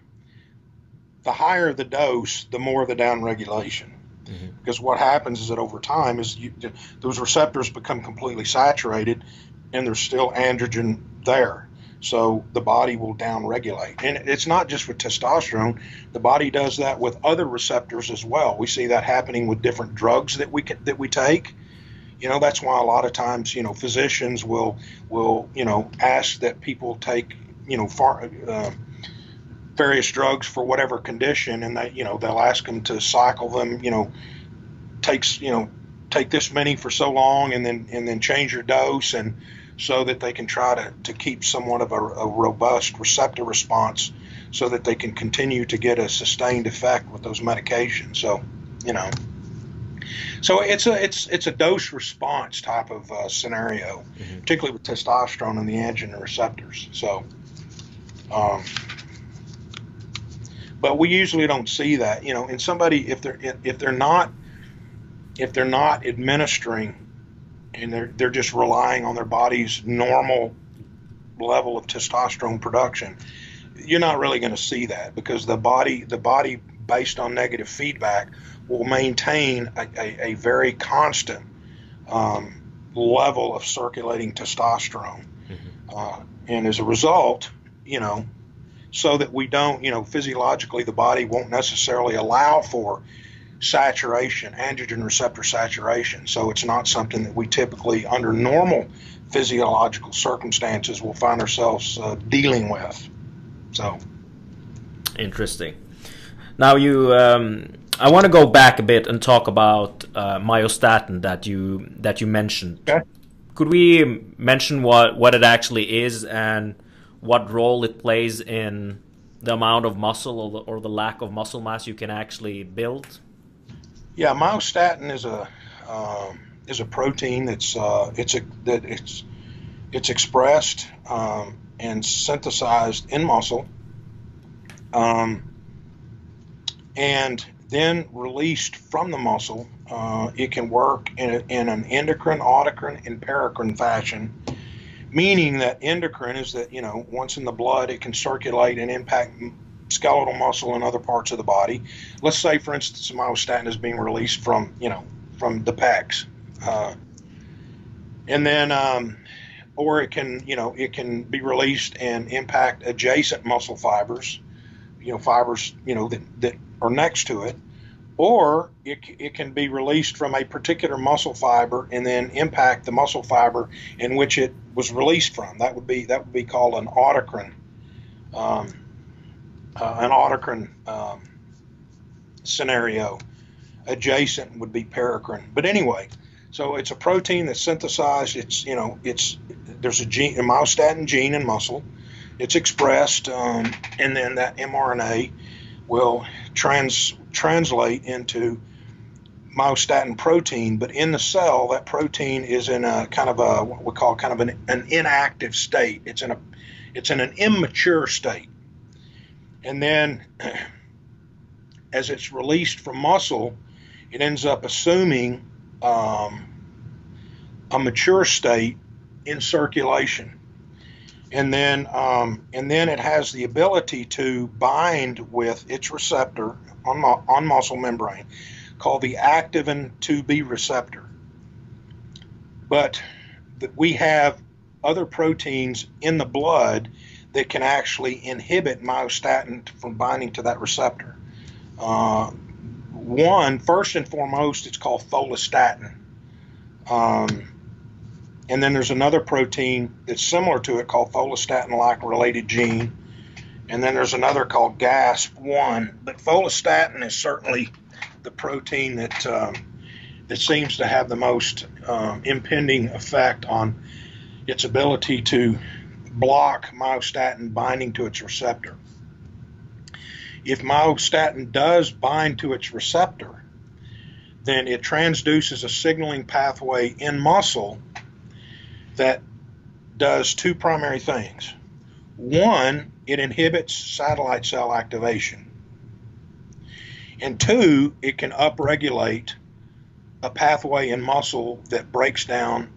the higher the dose, the more the downregulation. Mhm. Because what happens is that over time is you, those receptors become completely saturated, and there's still androgen there. So the body will downregulate, and it's not just with testosterone. The body does that with other receptors as well. We see that happening with different drugs that we can, that we take. You know, that's why a lot of times, you know, physicians will will you know ask that people take you know far. Uh, various drugs for whatever condition and they you know they'll ask them to cycle them you know takes you know take this many for so long and then and then change your dose and so that they can try to, to keep somewhat of a, a robust receptor response so that they can continue to get a sustained effect with those medications so you know so it's a it's it's a dose response type of uh, scenario Mhm. particularly with testosterone and the androgen receptors so um, but we usually don't see that you know in somebody if they're if they're not if they're not administering and they're they're just relying on their body's normal level of testosterone production you're not really going to see that because the body the body based on negative feedback will maintain a, a, a very constant um, level of circulating testosterone Mhm. uh, and as a result you know so that we don't, you know, physiologically the body won't necessarily allow for saturation, androgen receptor saturation. So it's not something that we typically, under normal physiological circumstances, will find ourselves uh, dealing with. So, Interesting. Now you, um, I want to go back a bit and talk about uh, myostatin that you that you mentioned. Okay. Could we mention what what it actually is and what role it plays in the amount of muscle or the, or the lack of muscle mass you can actually build? yeah, myostatin is a um, is a protein that's uh, it's a that it's it's expressed um, and synthesized in muscle, um, and then released from the muscle. Uh, it can work in, a, in an endocrine, autocrine, and paracrine fashion, meaning that endocrine is that you know once in the blood it can circulate and impact skeletal muscle and other parts of the body. Let's say, for instance, myostatin is being released from you know from the pecs, uh, and then um, or it can you know it can be released and impact adjacent muscle fibers, you know fibers you know that that are next to it. Or it, it can be released from a particular muscle fiber and then impact the muscle fiber in which it was released from. That would be that would be called an autocrine, um, uh, an autocrine um, scenario. Adjacent would be paracrine. But anyway, so it's a protein that's synthesized. It's you know it's there's a gene, a myostatin gene in muscle. It's expressed, um, and then that mRNA will trans translate into myostatin protein, but in the cell, that protein is in a kind of a what we call kind of an, an inactive state. It's in a it's in an immature state, and then as it's released from muscle, it ends up assuming um, a mature state in circulation, and then um, and then it has the ability to bind with its receptor on mu- on muscle membrane called the activin 2B receptor. But th- we have other proteins in the blood that can actually inhibit myostatin from binding to that receptor. Uh, one, first and foremost, it's called follistatin. Um, and then there's another protein that's similar to it called follistatin-like related gene. And then there's another called GASP1. But follistatin is certainly the protein that um, that seems to have the most um, impending effect on its ability to block myostatin binding to its receptor. If myostatin does bind to its receptor, then it transduces a signaling pathway in muscle that does two primary things. One, it inhibits satellite cell activation. And two, it can upregulate a pathway in muscle that breaks down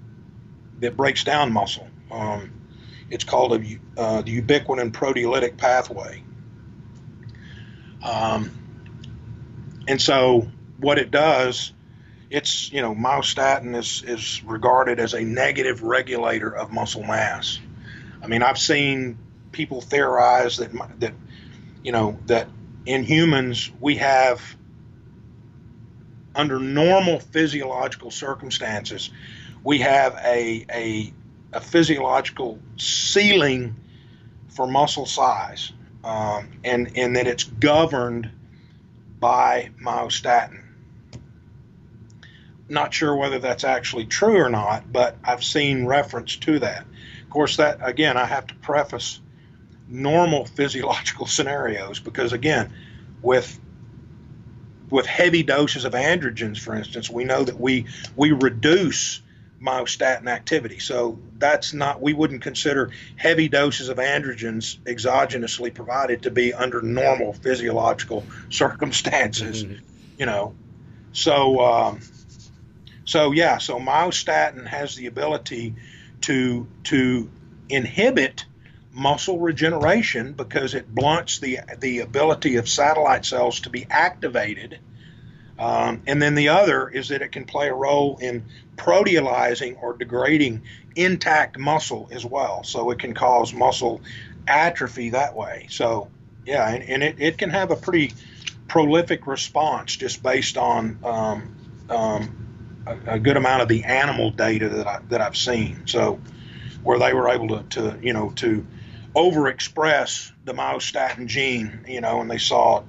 that breaks down muscle. Um, it's called a, uh, the ubiquitin proteolytic pathway. Um, and so what it does, it's you know myostatin is is regarded as a negative regulator of muscle mass. I mean, I've seen people theorize that that you know that in humans we have under normal physiological circumstances we have a, a, a physiological ceiling for muscle size, um, and, and that it's governed by myostatin. Not sure whether that's actually true or not, but I've seen reference to that. Of course, that again, I have to preface normal physiological scenarios because again, with with heavy doses of androgens, for instance, we know that we we reduce myostatin activity. So that's not, we wouldn't consider heavy doses of androgens exogenously provided to be under normal physiological circumstances, mm-hmm. you know. So, um, so yeah, so myostatin has the ability to to inhibit muscle regeneration because it blunts the the ability of satellite cells to be activated um, and then the other is that it can play a role in proteolyzing or degrading intact muscle as well. So it can cause muscle atrophy that way. So, yeah, and, and it, it can have a pretty prolific response just based on um, um, a, good amount of the animal data that, I, that I've seen. So, where they were able to, to you know, to overexpress the myostatin gene, you know, and they saw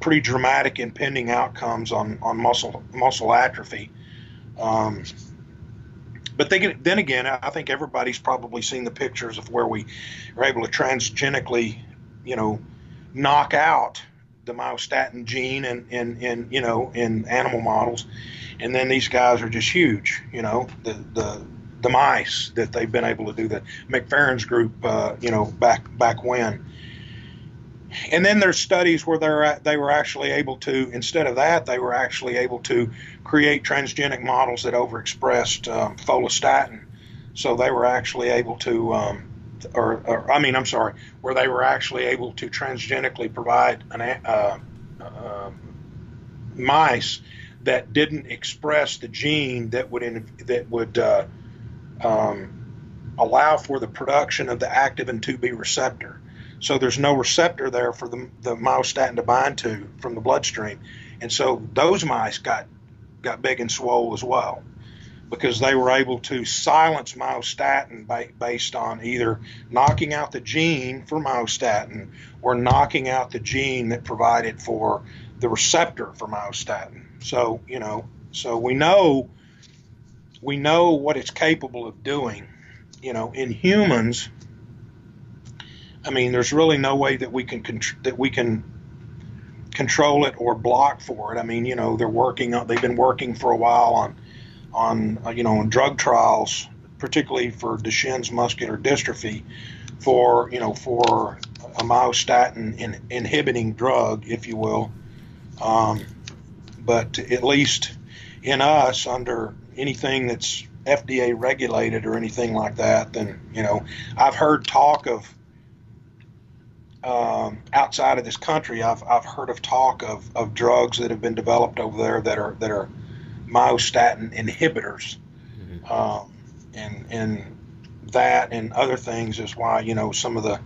pretty dramatic impending outcomes on, on muscle muscle atrophy. Um, but then, then again, I think everybody's probably seen the pictures of where we are able to transgenically, you know, knock out the myostatin gene in, in, in you know in animal models, and then these guys are just huge. You know, the the the mice that they've been able to do the McPherron's group, uh, you know, back back when and then there's studies where they're they were actually able to instead of that they were actually able to create transgenic models that overexpressed um, follistatin so they were actually able to um, or, or, I mean I'm sorry where they were actually able to transgenically provide an, uh, uh, mice that didn't express the gene that would in, that would uh, um, allow for the production of the activin 2B receptor so there's no receptor there for the, the myostatin to bind to from the bloodstream. And so those mice got, got big and swole as well because they were able to silence myostatin by, based on either knocking out the gene for myostatin or knocking out the gene that provided for the receptor for myostatin. So, you know, so we know we know what it's capable of doing. You know, in humans, I mean, there's really no way that we can that we can control it or block for it. I mean, you know, they're working on they've been working for a while on on uh, you know on drug trials, particularly for Duchenne's muscular dystrophy, for you know for a myostatin in, inhibiting drug, if you will. Um, but at least in us, under anything that's FDA regulated or anything like that, then you know, I've heard talk of um, outside of this country, I've, I've heard of talk of, of drugs that have been developed over there that are that are myostatin inhibitors, mm-hmm. um, and and that and other things is why you know some of the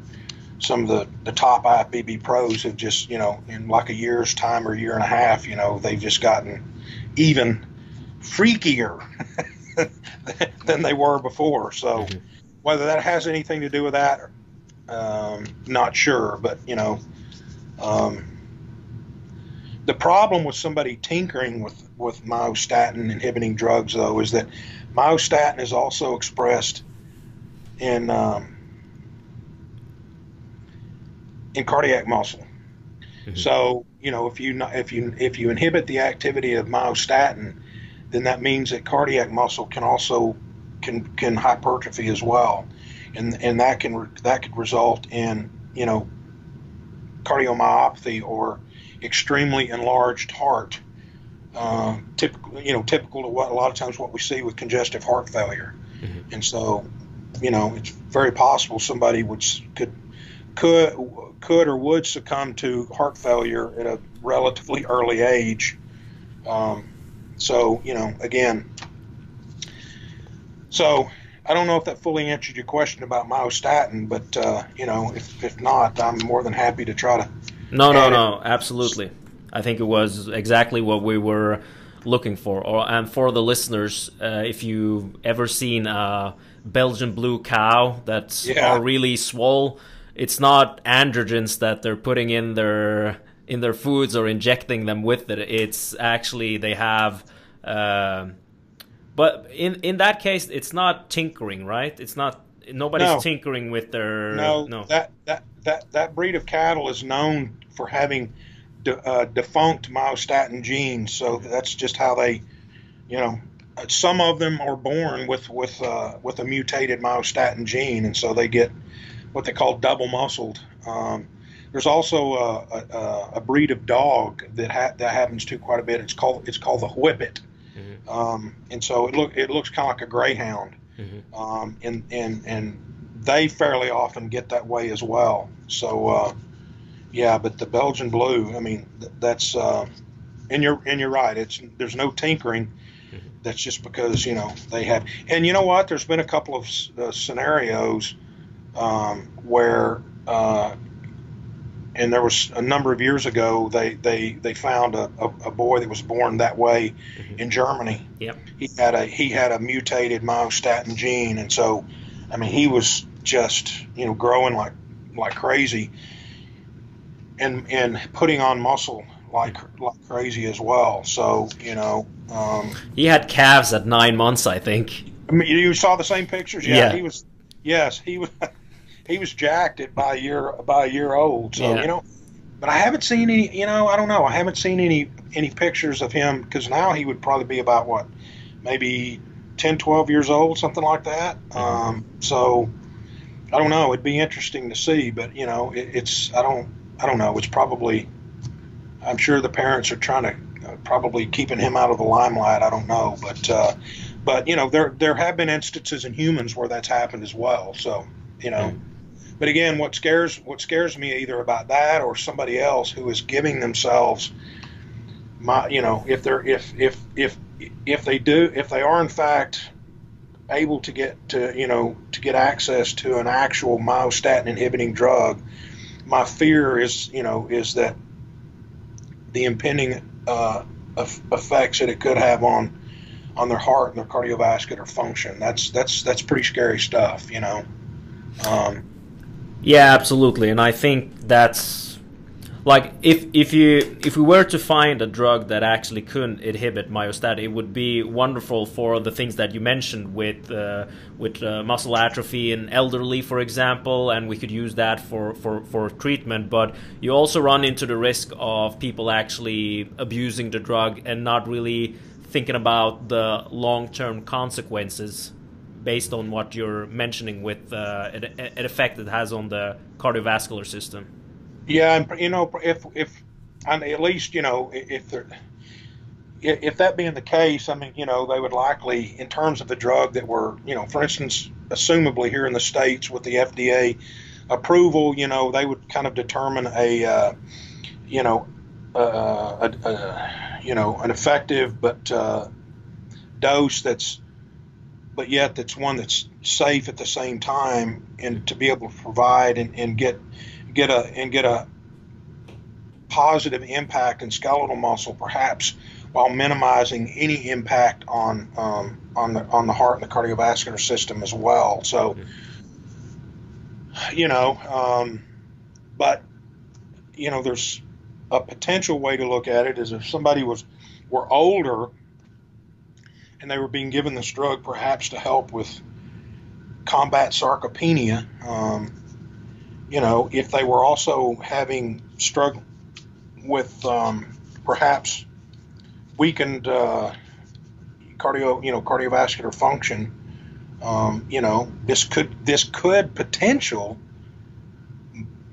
some of the, the top IFBB pros have just, you know, in like a year's time or a year and a half, you know, they've just gotten even freakier than they were before. So mm-hmm. whether that has anything to do with that, um, not sure. But, you know, um, the problem with somebody tinkering with, with myostatin inhibiting drugs, though, is that myostatin is also expressed in um, in cardiac muscle. Mm-hmm. So you know if you if you if you inhibit the activity of myostatin, then that means that cardiac muscle can also can can hypertrophy as well, and and that can that could result in you know cardiomyopathy or extremely enlarged heart. Uh, typical, you know, typical to what a lot of times what we see with congestive heart failure, mm-hmm. and so, you know, it's very possible somebody would could could could or would succumb to heart failure at a relatively early age. Um, so, you know, again, so I don't know if that fully answered your question about myostatin, but uh, you know, if, if not, I'm more than happy to try to. No, no, no, absolutely. I think it was exactly what we were looking for. Or and for the listeners, uh, if you've ever seen a Belgian blue cow that's yeah. really swole, it's not androgens that they're putting in their in their foods or injecting them with it. It's actually they have. Uh, but in in that case, it's not tinkering, right? It's not nobody's no. tinkering with their no, no. That that that that breed of cattle is known for having de, uh, defunct myostatin genes, so that's just how they, you know, some of them are born with with uh, with a mutated myostatin gene, and so they get what they call double muscled. Um, there's also a, a, a, breed of dog that ha- that happens to quite a bit. It's called it's called the whippet, mm-hmm. um, and so it look it looks kind of like a greyhound, mm-hmm. um, and and and they fairly often get that way as well. So uh, yeah, but the Belgian blue, I mean, that's uh, and you're and you're right. It's there's no tinkering. Mm-hmm. That's just because you know they have, and you know what? There's been a couple of uh, scenarios um, where uh, and there was a number of years ago they they they found a, a, a boy that was born that way mm-hmm. in Germany. Yep. He had a he had a mutated myostatin gene, and so I mean he was just you know growing like like crazy, and and putting on muscle like like crazy as well. So you know. Um, he had calves at nine months, I think. I mean, you saw the same pictures. Yeah, yeah. he was. Yes, he was. he was jacked at by a year by a year old. So yeah. you know, but I haven't seen any. You know, I don't know. I haven't seen any any pictures of him because now he would probably be about what, maybe 10, 12 years old, something like that. Mm-hmm. Um, so I don't know. It'd be interesting to see, but you know, it, it's I don't I don't know. It's probably I'm sure the parents are trying to uh, probably keeping him out of the limelight. I don't know, but uh, but you know there there have been instances in humans where that's happened as well. So you know. Mm-hmm but again, what scares what scares me either about that or somebody else who is giving themselves my you know if they're if if if if they do if they are in fact able to get to you know to get access to an actual myostatin inhibiting drug my fear is you know is that the impending uh, effects that it could have on on their heart and their cardiovascular function. That's that's that's pretty scary stuff you know? Um, yeah, absolutely, and I think that's like if if you if we were to find a drug that actually couldn't inhibit myostatin, it would be wonderful for the things that you mentioned with uh, with uh, muscle atrophy in elderly, for example, and we could use that for, for for treatment. But you also run into the risk of people actually abusing the drug and not really thinking about the long term consequences based on what you're mentioning with uh, an effect it has on the cardiovascular system. Yeah, and you know, if if and at least you know if there if that being the case, I mean, you know, they would likely, in terms of the drug that were, you know, for instance, assumably here in the states with the FDA approval, you know, they would kind of determine a, uh, you know, uh, a, a, you know, an effective but uh, dose that's but yet that's one that's safe at the same time, and to be able to provide and, and get get a and get a positive impact in skeletal muscle, perhaps while minimizing any impact on um, on the on the heart and the cardiovascular system as well. So, you know, um, but you know, there's a potential way to look at it is if somebody was were older and they were being given this drug perhaps to help with combat sarcopenia. Um, you know, if they were also having struggle with um, perhaps weakened uh, cardio, you know, cardiovascular function, um, you know, this could this could potential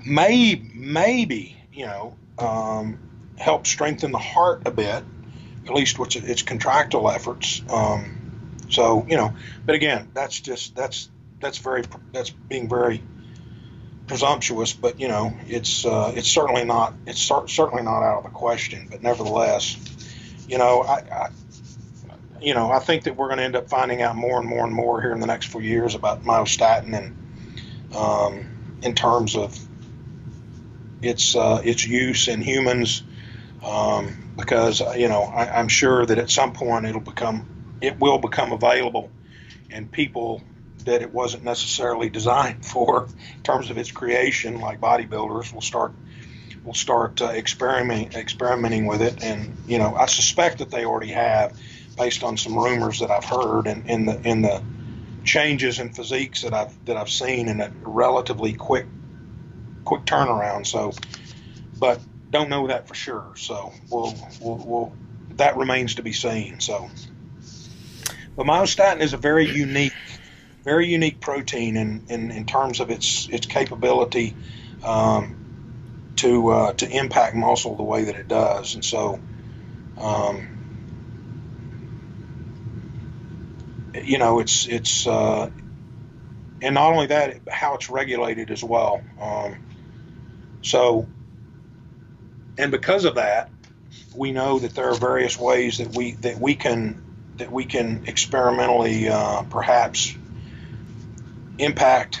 may maybe you know um, help strengthen the heart a bit, at least with its contractile efforts. Um, so you know, but again, that's just that's that's very that's being very presumptuous, but you know, it's uh, it's certainly not it's certainly not out of the question. But nevertheless, you know, I, I you know I think that we're going to end up finding out more and more and more here in the next few years about myostatin and um, in terms of its uh, its use in humans, um, because you know I, I'm sure that at some point it'll become it will become available, and people that it wasn't necessarily designed for in terms of its creation, like bodybuilders will start will start uh, experimenting experimenting with it, and you know I suspect that they already have, based on some rumors that I've heard, and in the in the changes in physiques that I've that I've seen in a relatively quick quick turnaround. So, but don't know that for sure. So we'll we'll, we'll that remains to be seen. So, but myostatin is a very unique very unique protein in, in, in terms of its its capability um, to uh, to impact muscle the way that it does, and so. Um, you know, it's it's uh, and not only that, how it's regulated as well. Um, so, and because of that, we know that there are various ways that we that we can that we can experimentally uh, perhaps impact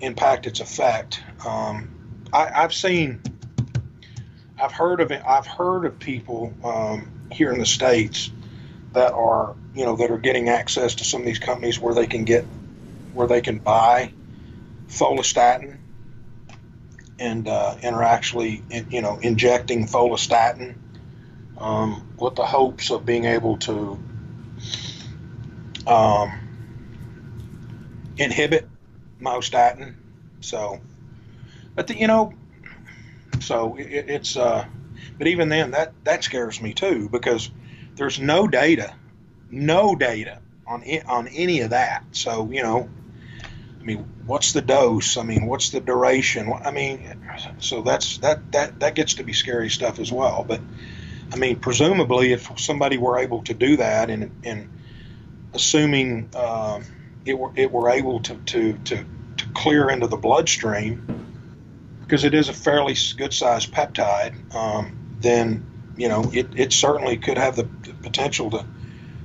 impact its effect. Um, I, have seen, I've heard of it. I've heard of people um, here in the states that are you know that are getting access to some of these companies where they can get where they can buy follistatin and uh, and are actually you know injecting follistatin um, with the hopes of being able to um, inhibit myostatin. So, but the, you know, so it, it's uh, but even then that that scares me too because there's no data, no data on it, on any of that. So you know, I mean, what's the dose? I mean, what's the duration? I mean, so that's that that that gets to be scary stuff as well. But I mean, presumably, if somebody were able to do that, and and assuming uh, it were it were able to to to, to clear into the bloodstream, because it is a fairly good sized peptide, um, then you know it, it certainly could have the potential to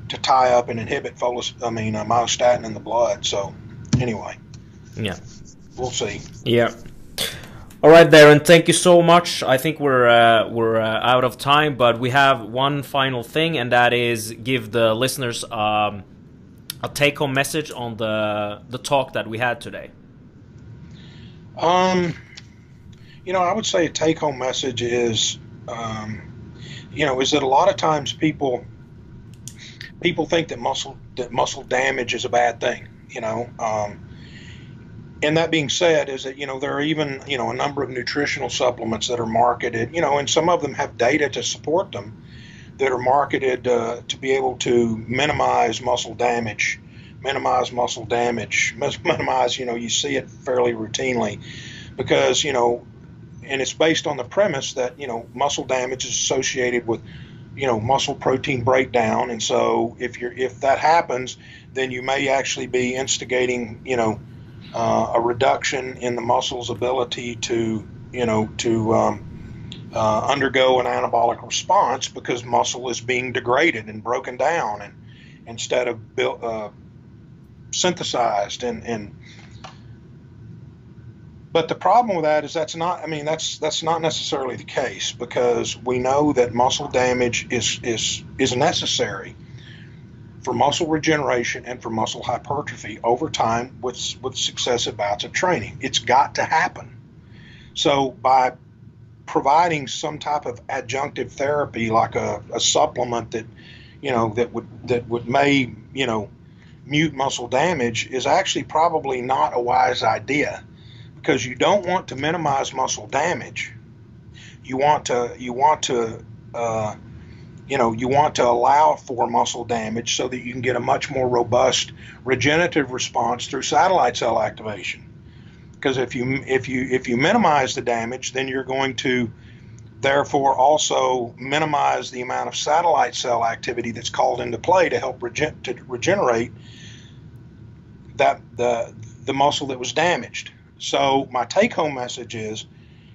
to tie up and inhibit folus, I mean uh, myostatin in the blood. So anyway, yeah, we'll see. Yeah. All right, Darryn. Thank you so much. I think we're uh, we're uh, out of time, but we have one final thing, and that is give the listeners um, a take-home message on the the talk that we had today? Um, you know, I would say a take-home message is, um, you know, is that a lot of times people people think that muscle that muscle damage is a bad thing. You know, um, and that being said, is that you know there are even you know a number of nutritional supplements that are marketed. You know, and some of them have data to support them that are marketed uh, to be able to minimize muscle damage, minimize muscle damage, minimize, you know, you see it fairly routinely because, you know, and it's based on the premise that, you know, muscle damage is associated with, you know, muscle protein breakdown. And so if you're, if that happens, then you may actually be instigating, you know, uh, a reduction in the muscle's ability to, you know, to, um, uh, undergo an anabolic response because muscle is being degraded and broken down, and instead of build, uh, synthesized and and but the problem with that is that's not I mean that's that's not necessarily the case because we know that muscle damage is is is necessary for muscle regeneration and for muscle hypertrophy over time with with successive bouts of training. It's got to happen. So by providing some type of adjunctive therapy like a, a supplement that you know that would that would may you know mute muscle damage is actually probably not a wise idea because you don't want to minimize muscle damage. You want to you want to uh, you know you want to allow for muscle damage so that you can get a much more robust regenerative response through satellite cell activation. Because if you if you if you minimize the damage, then you're going to therefore also minimize the amount of satellite cell activity that's called into play to help regen- to regenerate that the the muscle that was damaged. So my take home message is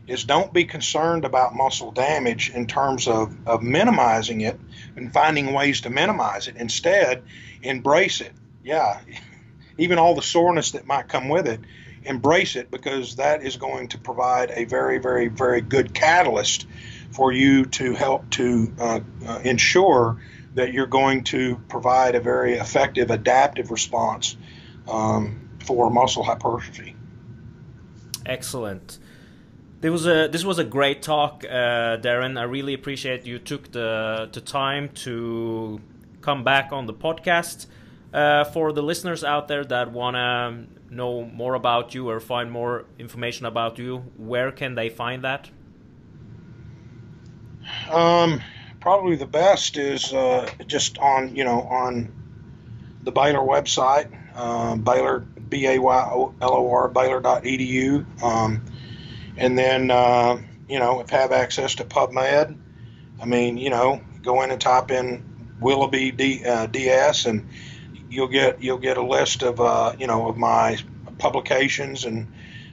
is don't be concerned about muscle damage in terms of, of minimizing it and finding ways to minimize it. Instead, embrace it. Yeah, even all the soreness that might come with it, embrace it because that is going to provide a very, very, very good catalyst for you to help to uh, uh, ensure that you're going to provide a very effective adaptive response um, for muscle hypertrophy. Excellent. This was a this was a great talk, uh, Darryn. I really appreciate you took the the time to come back on the podcast. Uh, for the listeners out there that want to know more about you or find more information about you, where can they find that? Um, probably the best is uh, just on you know on the Baylor website, uh, Baylor B A Y L O R Baylor.edu, um, and then uh, you know if have access to PubMed, I mean you know go in and type in Willoughby D, uh, DS and you'll get you'll get a list of uh, you know of my publications and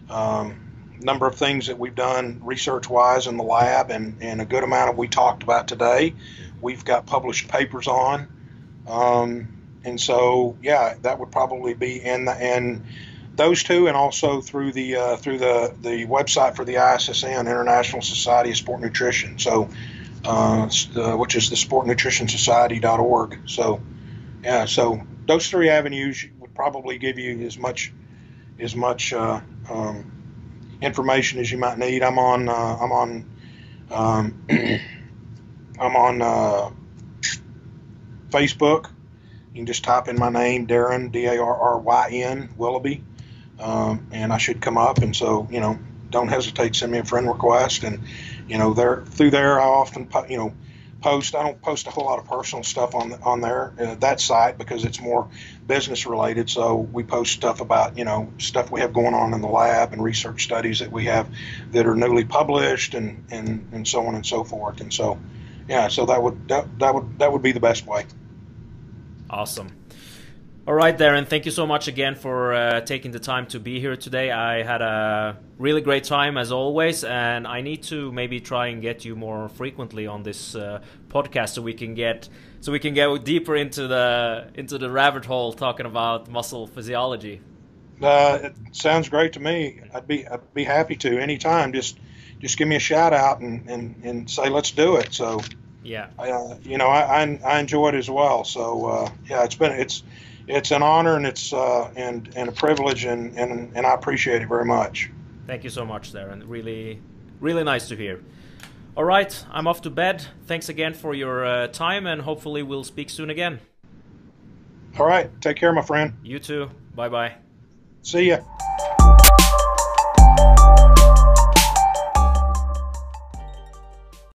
um, number of things that we've done research wise in the lab and, and a good amount of we talked about today. We've got published papers on. Um, and so yeah, that would probably be in the and those two, and also through the uh, through the the website for the ISSN International Society of Sport Nutrition. So, uh, which is the SportNutritionSociety.org. So, yeah, so those three avenues would probably give you as much as much uh, um, information as you might need. I'm on uh, I'm on um, I'm on uh, Facebook. You can just type in my name, Darryn D A R R Y N Willoughby, um, and I should come up. And so you know, don't hesitate. Send me a friend request, and you know, there through there I often you know post. I don't post a whole lot of personal stuff on on there uh, that site because it's more business related. So we post stuff about you know stuff we have going on in the lab and research studies that we have that are newly published and and and so on and so forth. And so yeah, so that would that, that would that would be the best way. Awesome. All right, Darryn, thank you so much again for uh, taking the time to be here today. I had a really great time as always, and I need to maybe try and get you more frequently on this uh, podcast so we can get so we can go deeper into the into the rabbit hole talking about muscle physiology. Uh, it sounds great to me. I'd be I'd be happy to anytime. Just just give me a shout out and, and, and say let's do it. So yeah, uh, you know I, I, I enjoy it as well. So uh, yeah, it's been it's it's an honor and it's uh, and and a privilege and, and and I appreciate it very much. Thank you so much, Darryn. Really, really nice to hear. All right, I'm off to bed. Thanks again for your uh, time, and hopefully we'll speak soon again. All right, take care, my friend. You too. Bye bye. See ya.